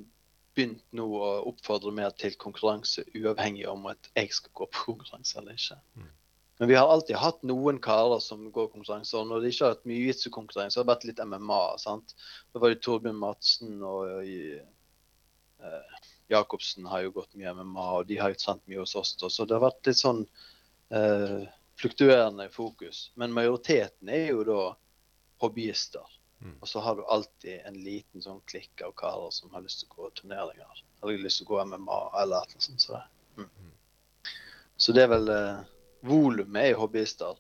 begynt nå å oppfordre mer til konkurranse, uavhengig om at jeg skal gå på konkurranse eller ikke. Mm. Men vi har alltid hatt noen karer som går konkurranse. Og når de ikke har hatt mye jitsu-konkurranse, har det vært litt MMA. sant? Da var det Torbjørn Madsen og eh, Jacobsen har jo gått mye MMA, og de har jo trent mye hos oss. da, Så det har vært litt sånn uh, fluktuerende fokus. Men majoriteten er jo da hobbyister. Mm. Og så har du alltid en liten sånn klikk av karer som har lyst til å gå turneringer. Eller lyst til å gå MMA eller noe sånt. Så det, mm. så det er vel eh, Volumet er hobbyister.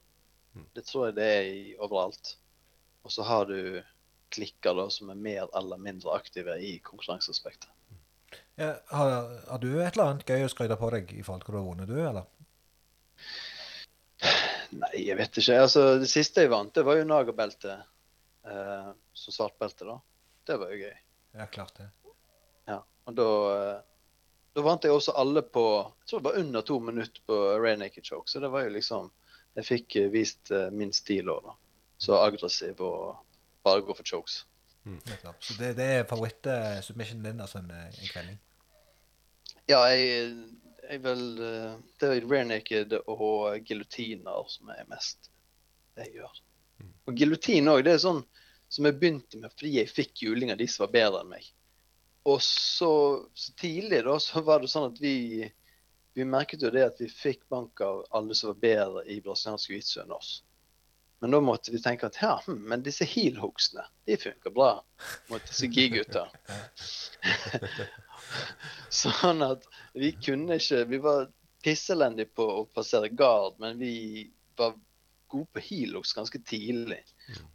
Mm. Det tror jeg det er i, overalt. Og så har du klikker da som er mer eller mindre aktive i konkurranseaspektet. Ja, har, har du et eller annet gøy å skryte på deg i forhold til hva du har vunnet, du, eller? Nei, jeg vet ikke. Altså, det siste jeg vant, det var jo Nagerbeltet. Eh, som svartbelte, da. Det var jo gøy. Ja, klart det. Ja. Og da, eh, da vant jeg også alle på Jeg tror det var under to minutter på Rain Naked Choke. Så det var jo liksom Jeg fikk eh, vist eh, min stil òg, da. Så aggressiv og bare gå for chokes. Mm. Så det, det er favoritt-submissionen din, altså en, en kvelding? Ja, jeg, jeg vil Det er Rare Naked og giljotiner som er mest det jeg gjør. Og giljotin òg, det er sånn som jeg begynte med fordi jeg fikk juling av de som var bedre enn meg. Og så, så tidlig da, så var det sånn at vi vi merket jo det at vi fikk bank av alle som var bedre i brasiliansk jiu-jitsu enn oss. Men da måtte vi tenke at ja, hm, men disse heel-hooksene, de funker bra mot disse gi-gutta. *laughs* sånn at vi kunne ikke Vi var pisselendige på å passere gard, men vi var gode på heel-hooks ganske tidlig.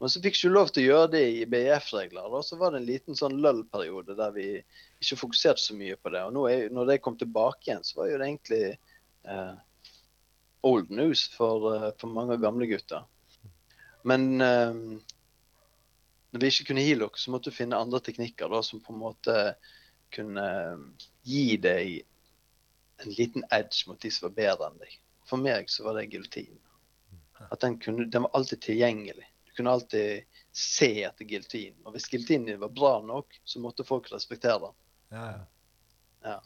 Men så fikk vi ikke lov til å gjøre det i BIF-regler. og Så var det en liten sånn løll-periode der vi ikke fokuserte så mye på det. Og nå er, når det kom tilbake igjen, så var jo det egentlig eh, old news for, eh, for mange gamle gutter. Men eh, når vi ikke kunne Hilux, så måtte du finne andre teknikker da, som på en måte kunne eh, gi deg en liten edge mot de som var bedre enn deg. For meg så var det giljotin. At den, kunne, den var alltid tilgjengelig. Du kunne alltid se etter giljotin. Og hvis giljotinen var bra nok, så måtte folk respektere den. Ja, ja. ja.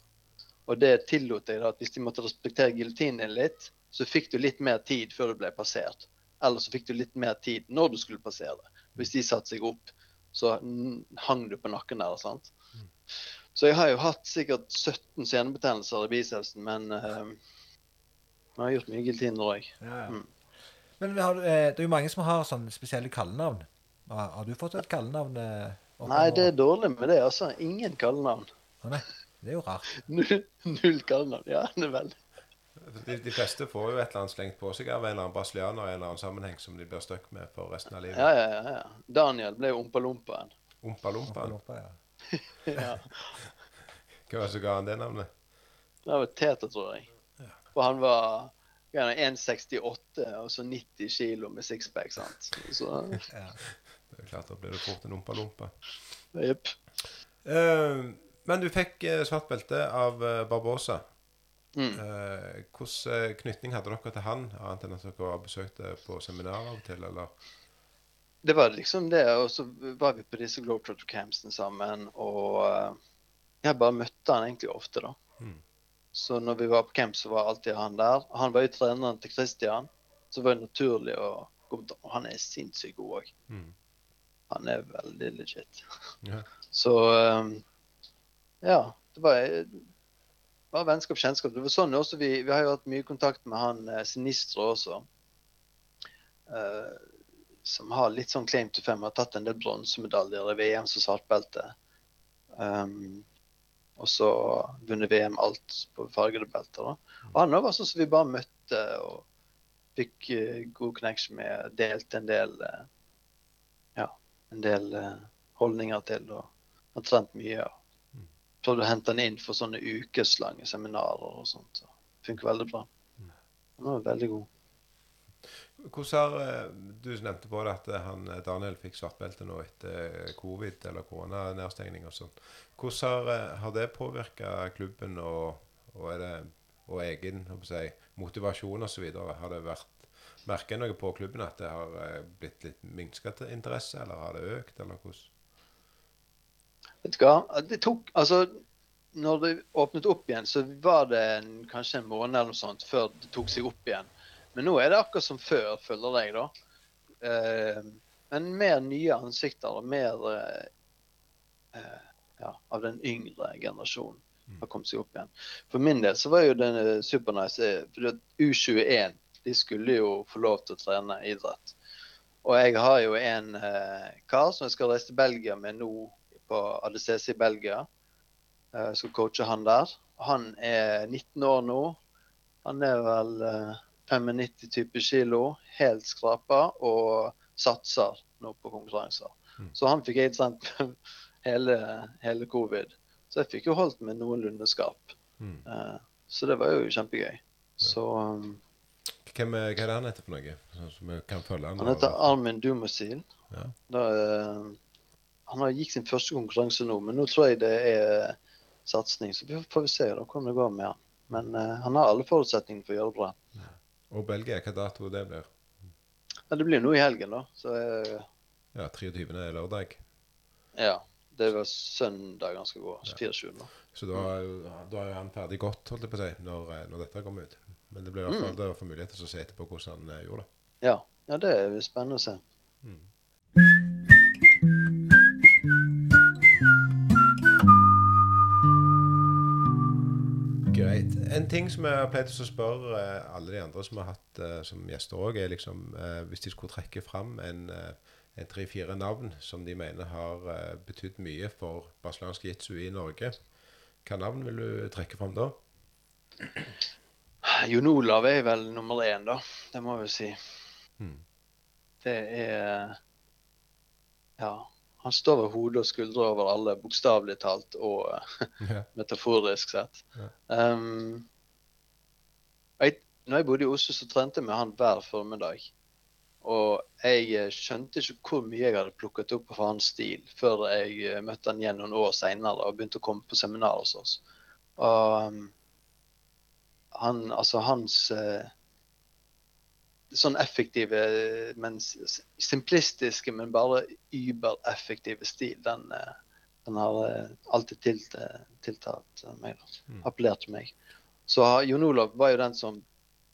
Og det tillot jeg da, at hvis de måtte respektere giljotinen litt, så fikk du litt mer tid før du ble passert. Eller så fikk du litt mer tid når du skulle passere. Hvis de satte seg opp, så hang du på nakken der. sant? Så jeg har jo hatt sikkert 17 senebetennelser i bicepsen, men uh, jeg har gjort mye giltiner òg. ja, ja. Mm. Men vi har, eh, det er jo mange som har sånne spesielle kallenavn. Har, har du fått et kallenavn? eh, Nei, det er dårlig med det. altså. Ingen kallenavn. Å, nei, det er jo rart. *laughs* Null, null kallenavn. Ja, det er veldig. De, de fleste får jo et eller annet slengt på seg av en eller annen brasilianer i en eller annen sammenheng som de blir stuck med for resten av livet. Ja, ja, ja, ja. Daniel ble jo Ompa-Lompaen. Ompa Lompa. Lompa, ja. *laughs* *laughs* Ja. Hva var det som ga han det navnet? Det var Tete, tror jeg. For han var gjerne 1,68 og så 90 kilo med sixpack. sant? Så *laughs* ja. Det er klart, Da blir det fort en Ompa Lompa. jepp. Uh, men du fikk eh, svart belte av eh, Barbosa. Mm. Eh, eh, knytning hadde dere til han, annet enn at dere har besøkt på seminar av og til? eller? Det var liksom det. Og så var vi på disse Globetrotter campsene sammen. Og eh, jeg bare møtte han egentlig ofte, da. Mm. Så når vi var på camp, så var alltid han der. Han var jo treneren til Christian, så var det naturlig å gå på han er sinnssykt god òg. Mm. Han er veldig legit. *laughs* Ja. Så um, ja. Det var var vennskap, kjennskap. Det var sånn også vi, vi har jo hatt mye kontakt med han eh, Sinistro også. Uh, som har litt sånn claim to fame. Har tatt en del bronsemedaljer i VM som svartbelte. Um, og så vunnet VM alt på fargede belter. da. Og han var sånn som vi bare møtte og fikk eh, god connection med. Delte en del eh, ja, en del eh, holdninger til. og har trent mye. og Prøvde å hente han inn for sånne ukeslange seminarer og sånt. så Funker veldig bra. Han var veldig god. Hvordan har, eh, Du nevnte på det at eh, han, eh, Daniel fikk svart belte nå etter covid eller koronanedstengning og sånn. Hvordan har, har det påvirka klubben og, og, det, og egen si, motivasjon osv.? Har det vært merka noe på klubben at det har blitt litt minska interesse, eller har det økt, eller hvordan? Vet du hva? Det tok Altså, når det åpnet opp igjen, så var det en, kanskje en måned eller noe sånt før det tok seg opp igjen. Men nå er det akkurat som før, føler jeg, da. Eh, men mer nye ansikter og mer eh, eh, ja, av den yngre generasjonen har kommet seg opp igjen. For min del så var jo den supernice eh, for at U21 de skulle jo få lov til å trene idrett. Og jeg har jo en eh, kar som jeg skal reise til Belgia med nå på ADCC i Belgia. Eh, jeg skal coache han der. Han er 19 år nå. Han er vel eh, 95 type kilo, helt skrapa og satser nå på konkurranser. Mm. Så han fikk aids *laughs* hele, hele covid. Så jeg fikk jo holdt meg noenlunde skarp. Mm. Uh, så det var jo kjempegøy. Så um, Hvem hva er det han heter for noe? Sånn som vi kan han. han heter Armin Dumosil. Ja. Da, eh, han har gikk sin første konkurranse nå, men nå tror jeg det er satsing. Så vi får- vi se da hvordan det går med han. Men uh, han har alle forutsetninger for å gjøre det bra. Og Belgia, hva dato det blir? Ja, det blir nå i helgen, da. Så eh, Ja, 23. er lørdag. ja. Det var søndag han skal gå. Ja. 24. da. Så da, da er han ferdig godt, holdt jeg på å si, når, eh, når dette kommer ut. Men det blir i hvert fall Mm. mulighet til å se etterpå hvordan han eh, gjorde det. Ja. ja, det er spennende å se. Greit. En ting som jeg har pleid å spørre eh, alle de andre som har hatt eh, som gjester òg, er liksom eh, hvis de skulle trekke fram en, tre-fire navn som de mener har betydd mye for brasiliansk jitsu i Norge, hva navn vil du trekke fram da? *clears throat* Jon Olav er vel nummer én, da. Det må jeg jo si. Hmm. Det er Ja. Han står ved hodet og skuldre over alle, bokstavelig talt og *laughs* Ja. metaforisk sett. Ja. Um, jeg, når jeg bodde i Oslo, så trente jeg med han hver formiddag. Og jeg eh, skjønte ikke hvor mye jeg hadde plukket opp av hans stil, før jeg eh, møtte han igjen noen år seinere og begynte å komme på seminar hos oss. Og um, han, altså hans eh, sånn effektive, men simplistiske, men bare übereffektive stil, den, eh, den har eh, alltid tilt, eh, tiltatt meg. Mm. Appellert til meg. Så Jon Olav var jo den som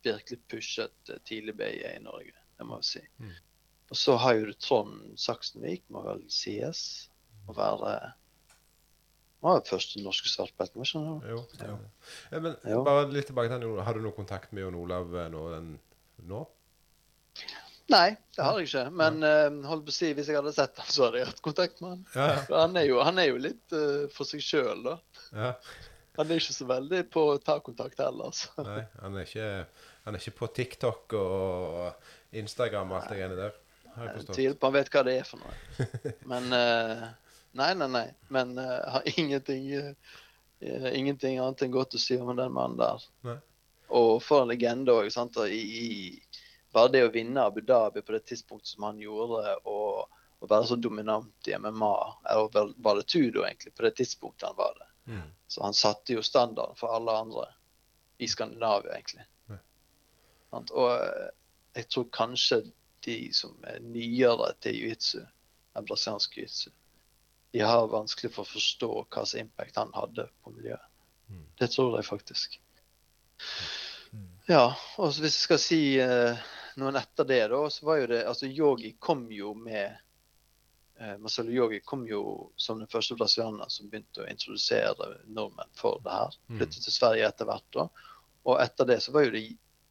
virkelig pushet eh, tidlig BI i Norge, det må jeg si. Mm. Og så har jo du Trond Saksenvik, må vel sies å være Han var jo første norske svartbelten, var ikke han? Jo. Ja. Ja, men Jo. bare litt tilbake til han, Har du noe kontakt med Jon Olav eh, nå? Den, nå? Nei, det har jeg ikke. Men uh, holdt på å si, hvis jeg hadde sett han, så hadde jeg hatt kontakt med han. Ja, ja. For Han er jo, han er jo litt uh, for seg sjøl, da. ja. Han er ikke så veldig på å ta kontakt heller. Så. Nei, han er, ikke, han er ikke på TikTok og Instagram og alt det greiene der. Har jeg tviler på han vet hva det er for noe. Men uh, Nei, nei, nei. Men uh, har ingenting, uh, ingenting annet enn godt å si om den mannen der. Nei. Og for en legende òg. Bare det å vinne Abu Dhabi på det tidspunktet som han gjorde, og, å være så dominant i MMA, eller var det Tudo egentlig, på det tidspunktet han var det. Mm. Så han satte jo standarden for alle andre i Skandinavia, egentlig. Mm. Og eh, jeg tror kanskje de som er nyere til jiu-jitsu, enn brasiliansk jiu-jitsu, de har vanskelig for å forstå hva slags impact han hadde på miljøet. Mm. Det tror jeg faktisk. Mm. Ja, og hvis jeg skal si eh, noen etter det, da, så var jo det Altså, Yogi kom jo med eh, Marcelo Yogi kom jo som den første brasilianeren som begynte å introdusere nordmenn for det her. Mm. Flyttet til Sverige etter hvert. da. Og etter det så var jo det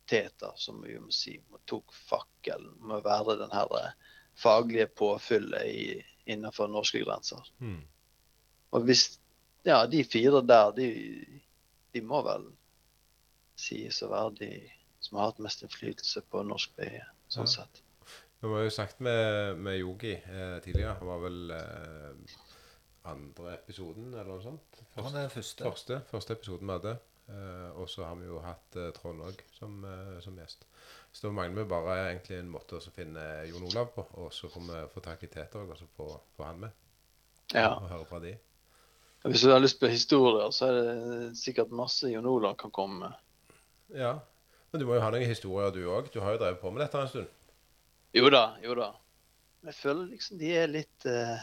Teta som vi må si tok fakkelen med å være den her eh, faglige påfyllet i, innenfor norske grenser. Mm. Og hvis Ja, de fire der, de, de må vel sies å være de som har hatt mest innflytelse på norsk BI, sånn Ja. sett. Vi har jo snakket med, med Yogi eh, tidligere. Han var vel eh, andre episoden, eller noe sånt? Han er den første. Første, første episoden vi hadde. Eh, og så har vi jo hatt eh, Trond òg som, eh, som gjest. Så da mangler vi bare egentlig en måte å finne Jon Olav på. Og så får vi få tak i Teter og så få, få han med. Ja. Og høre fra de. Hvis du har lyst på historier, så er det sikkert masse Jon Olav kan komme med. Ja. Men du må jo ha noen historier, du òg. Du har jo drevet på med dette en stund. Jo da, jo da. Jeg føler liksom de er litt uh,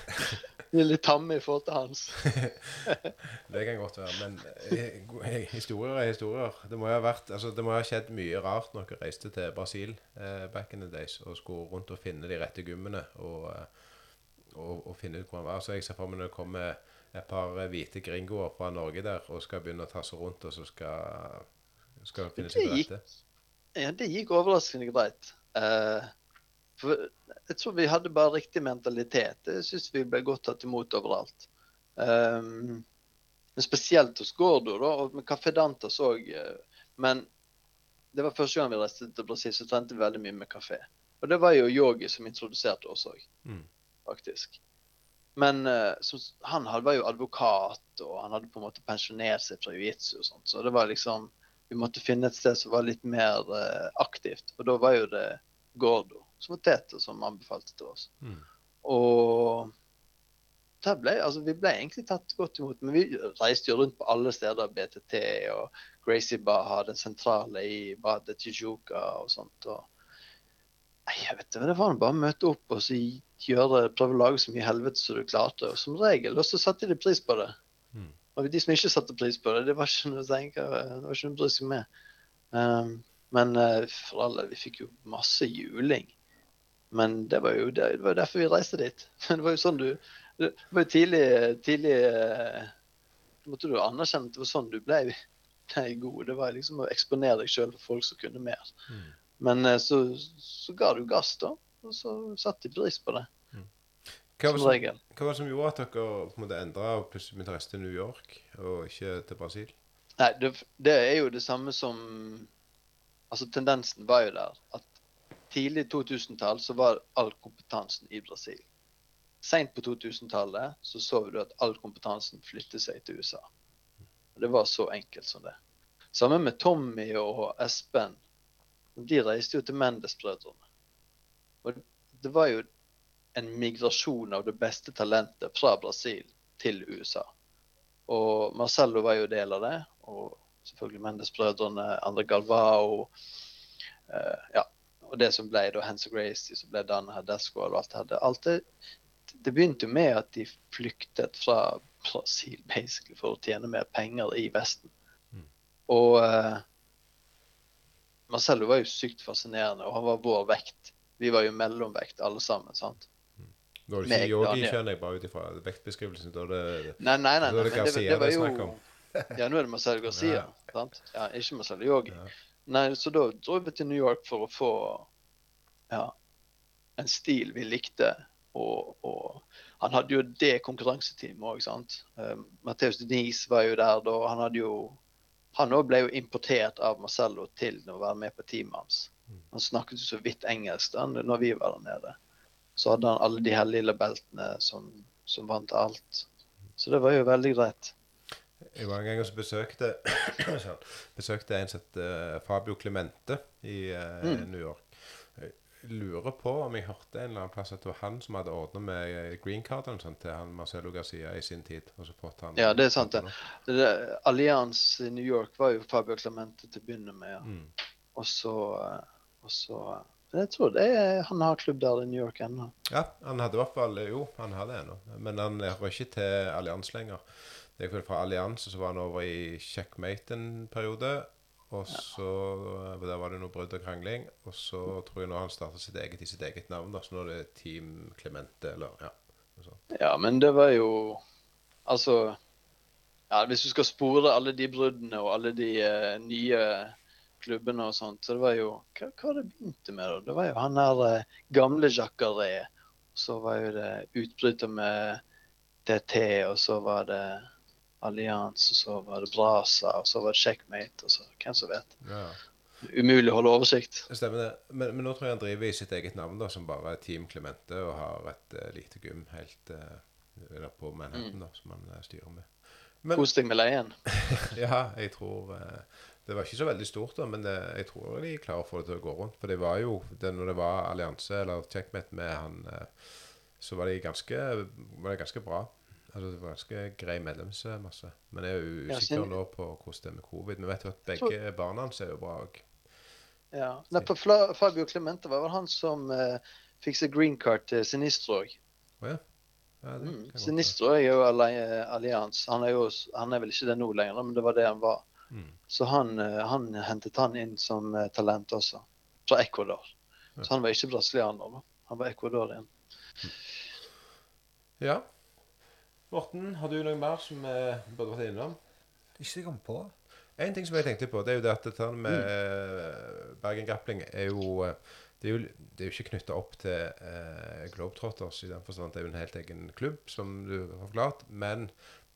*laughs* De er litt tamme i forhold til hans. *laughs* Det kan godt være. Men eh, eh, historier er historier. Det må jo ha vært, altså det må ha skjedd mye rart når dere reiste til Brasil eh, back in the days og skulle rundt og finne de rette gummene og, og, og finne ut hvor han var. Så jeg ser for meg når det kommer et par hvite gringoer fra Norge der og skal begynne å tasse rundt og så skal, skal finne seg Det til rette. Ja, det gikk overraskende greit. Eh, for jeg tror vi hadde bare riktig mentalitet. Jeg syns vi ble godt tatt imot overalt. Um, men spesielt hos Gordo, da, og med Café Dantas òg. men det var første gang vi reiste til Brasil, så trente vi veldig mye med kafé. Og det var jo Yogi som introduserte oss òg, Mm. faktisk. Men så, han var jo advokat, og han hadde på en måte pensjonert seg fra jiu-jitsu og sånt. Så det var liksom Vi måtte finne et sted som var litt mer eh, aktivt. Og da var jo det Gordo, som var Tete, som anbefalte til oss. Mm. Og ble, altså, vi ble egentlig tatt godt imot. Men vi reiste jo rundt på alle steder. BTT og Gracie Baha, den sentrale i badet Tijuca og sånt. Og, jeg vet ikke, Det var bare å møte opp og så gjøre, prøve å lage så mye helvete som du klarte. Og som regel og så satte de pris på det. Og de som ikke satte pris på det, det var ikke noe å tenke, det var ikke noe å bry seg med. Um, men eh, for alle, vi fikk jo masse juling. Men det var jo det, det var derfor vi reiste dit. *laughs* Det var jo sånn du Det var jo tidlig, tidlig eh, måtte du anerkjenne at det var sånn du ble, *laughs* ble god. Det var liksom å eksponere deg sjøl for folk som kunne mer. Mm. Men eh, så, så ga du gass, da. Og så satte de pris på det, Hva var, som som, hva var det som gjorde at dere på en måte endra og plutselig begynte å reise til New York og ikke til Brasil? Nei, det, det er jo det samme som Altså, tendensen var jo der at tidlig 2000-tall så var all kompetansen i Brasil. Seint på 2000-tallet så så du at all kompetansen flyttet seg til USA. Det var så enkelt som det. Sammen med Tommy og Espen. De reiste jo til Mendes-brødrene. Og det var jo en migrasjon av det beste talentet fra Brasil til USA. Og Marcello var jo del av det. Og selvfølgelig Mendes-brødrene, Andre Galvao. eh, ja. Og det som ble da Hands of Gracie, som ble Dana Hadesco og alt det her. Det, begynte jo med at de flyktet fra Brasil basically for å tjene mer penger i Vesten. Mm. Og eh, Marcello var jo sykt fascinerende, og han var vår vekt. Vi var jo mellomvekt alle sammen. sant? Da er det ikke yogi, skjønner jeg, bare ut ifra vektbeskrivelsen. Da er det Nei, nei, nei. Da er det det, Garcia det var det er om. Ja, nå er det Marcelo Garcia. Ja. sant? Ja, ikke Marcelo Yogi. Ja. Nei, så da dro vi til New York for å få ja, en stil vi likte. Og, og han hadde jo det konkurranseteamet òg, sant. Um, Matheus Denise var jo der da. Han hadde jo Han òg ble jo importert av Marcello til å være med på teamet hans. Mm. Han snakket jo så vidt engelsk da når vi var der nede. Så hadde han alle de her lille beltene som, som vant alt. Så det var jo veldig greit. Jeg var en gang og besøkte *clears throat* besøkte en som het eh, Fabio Clemente i eh, Mm. New York. Jeg lurer på om jeg hørte en eller annen plass at det var han som hadde ordna med eh, green card sånn, til han Marcelo Garcia i sin tid. Og så fått han Ja, det er sant, det. Det der, i New York var jo Fabio Clemente til å begynne med. Ja. Mm. Og så, og så Jeg tror det er, han har klubb der i New York ennå. Ja, han hadde i hvert fall Jo, han har det ennå. Men han hører ikke til Allians lenger. Det er vel fra Allianse så var han over i Checkmate en periode. Og så Der var det noe brudd og krangling. Og så tror jeg nå han starta sitt eget i sitt eget navn. da, Så nå er det Team Clemente, eller ja. Ja, men det var jo Altså ja, Hvis du skal spore alle de bruddene og alle de uh, nye klubbene og sånt, så det var jo Hva, hva det begynte med, da? Det var jo han der eh, gamle Jaccaré. Så var jo det utbryter med DT, og så var det Allianz, og så var det Brasa, og så var det Checkmate, og så hvem som vet. Ja, Umulig å holde oversikt. Stemmer det. Men, men nå tror jeg han driver i sitt eget navn, da, som bare er Team Clemente, og har et uh, lite gym helt uh, på Manhattan, da, som han uh, styrer med. Men Kos deg med leien. *laughs* Ja, jeg tror eh, Det var ikke så veldig stort, da, men det, jeg tror de klarer å få det til å gå rundt. For det var jo det, Når det var allianse eller checkmate med han, eh, så var, det ganske, var det ganske bra. Altså Det var ganske grei medlemsmasse. Men jeg er jo usikker nå på hvordan det er med covid. Vi vet jo at begge barna hans er jo bra òg. Ja. Nei, Fabio Clemente var vel han som eh, fikk seg green card til Sinistro òg. Oh, ja. Ja, Mm. Sinistro er jo alli- allians. Han er, jo, han er vel ikke det nå lenger, men det var det han var. Mm. Så han, eh, han hentet han inn som eh, talent også, fra Ecuador. Ja. Så han var ikke brasilianer. Han var ecuadorian. Ja. Morten, har du noe mer som vi burde vært innom? Ikke det jeg kom på. En ting som jeg tenkte på, det er jo det at dette med mm. Bergen Grappling er jo eh, det er jo, det er jo ikke knytta opp til eh, Globetrotters i den forstand at det er jo en helt egen klubb, som du har forklart. Men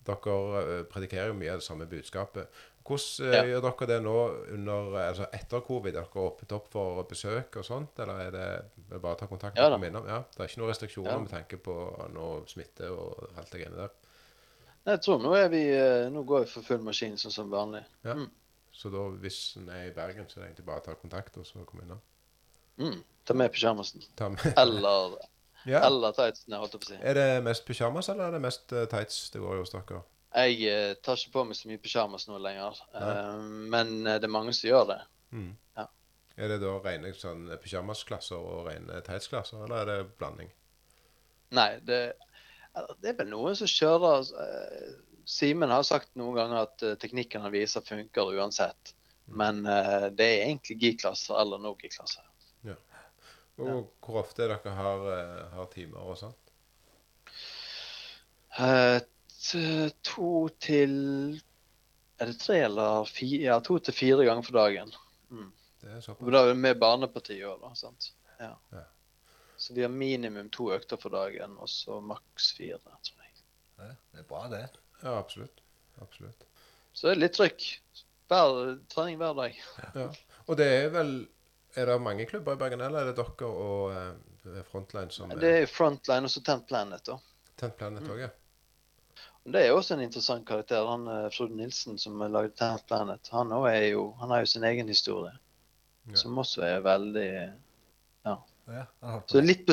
dere eh, predikerer jo mye av det samme budskapet. Hvordan eh, Ja. gjør dere det nå under, eh, altså etter covid? Er dere åpnet opp for besøk og sånt, eller er det bare å ta kontakt Ja? Ja, det er ikke noen restriksjoner Ja. med tanke på noe smitte og alt det greiene der? Jeg tror nå vi Nå går vi for full maskin, sånn som vanlig. Ja. Mm. Så da, hvis en er i Bergen, så er det egentlig bare å ta kontakt og så komme innom? Mm. Ta med pysjamasen. Eller, Ja. eller tightsene, holdt jeg på å si. Er det mest pyjamas, eller er det mest eh, tights det går i hos dere? Jeg eh, tar ikke på meg så mye pyjamas nå lenger, eh, men eh, det er mange som gjør det. Mm. Ja. Er det da rene sånn, pyjamasklasser og rene tightsklasser, eller er det blanding? Nei, det, eller, det er vel noen som kjører eh, Simen har sagt noen ganger at eh, teknikken han viser funker uansett. Mm. Men eh, det er egentlig G-klasser eller no G-klasser. Og Ja. hvor ofte er dere har, eh, har timer og sånt? Uh, to til Er det tre eller fire? Ja, to til fire ganger for dagen. Mm. Det er såpass. da er vi med barnepartiet òg, da. sant? Ja. Ja. Så vi har minimum to økter for dagen, og så maks fire, tror jeg. Ja, det er bra, det. Ja, absolutt. Absolutt. Så det er litt trykk. Hver, trening hver dag. Ja. Og det er vel Er det mange klubber i Bergen, eller er det dere og eh, Frontline som Det er Frontline og så Tent Planet, da. Tent Planet òg, ja? Det er jo også en interessant karakter. Han eh, Frode Nilsen som lagde Tent Planet. Han, også er jo, han har jo sin egen historie, Ja. som også er veldig Ja, han holdt på Så litt på,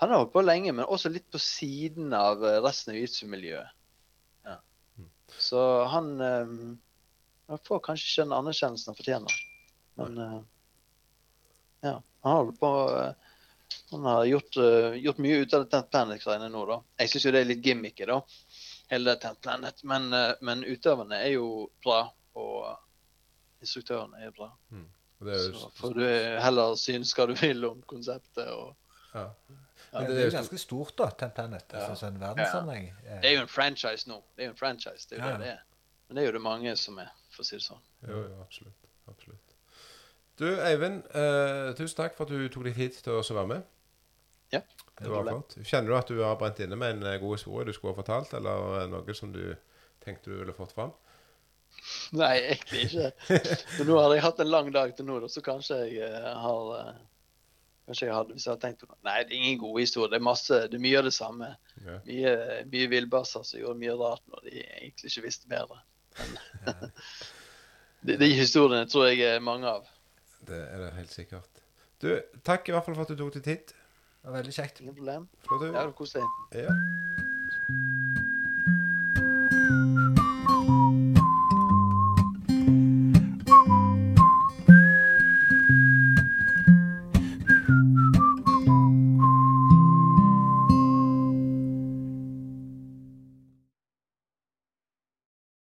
Han har holdt på lenge, men også litt på siden av eh, resten av jiu-jitsu-miljøet. Ja. Mm. Så han, um, han får kanskje ikke den anerkjennelsen han fortjener. Men eh, ja, han har på eh, Han har gjort, uh, gjort mye ut av Tent Planet-greiene nå, da. Jeg syns jo det er litt gimmicky, da. Hele Tent Planet. Men, uh, men utøverne er jo bra, og instruktørene er bra. Mm. det er jo, Så får du heller synes hva du vil om konseptet. og ja. Ja, Men det er jo ganske stort, da, Tent Planet. Ja. Altså, en verdenssammenheng. Eh, Det er jo en franchise nå. Det er jo en franchise, det er jo Ja, det det er. Men det er jo det mange som er, for å si det sånn. Jo, jo, absolutt. absolutt. Du, Eivind, eh, tusen takk for at du tok deg tid til å være med. Ja, Det var flott. Kjenner du at du har brent inne med en eh, god historie du skulle ha fortalt, eller noe som du tenkte du ville fått fram? Nei, egentlig ikke. *laughs* Men nå har jeg hatt en lang dag til nå, så kanskje jeg eh, har eh, Kanskje jeg hadde, hvis jeg hadde tenkt på Nei, det er ingen gode historier. Det er masse, det er mye av det samme. Ja. Mye, mye villbasser som gjorde mye rart når de egentlig ikke visste bedre. Men, *laughs* *laughs* de, de historiene tror jeg er mange av. Det er det helt sikkert. Du, takk i hvert fall for at du tok deg tid. Det var veldig kjekt. Ingen problem. Flott. Ja, det var koselig. Ja.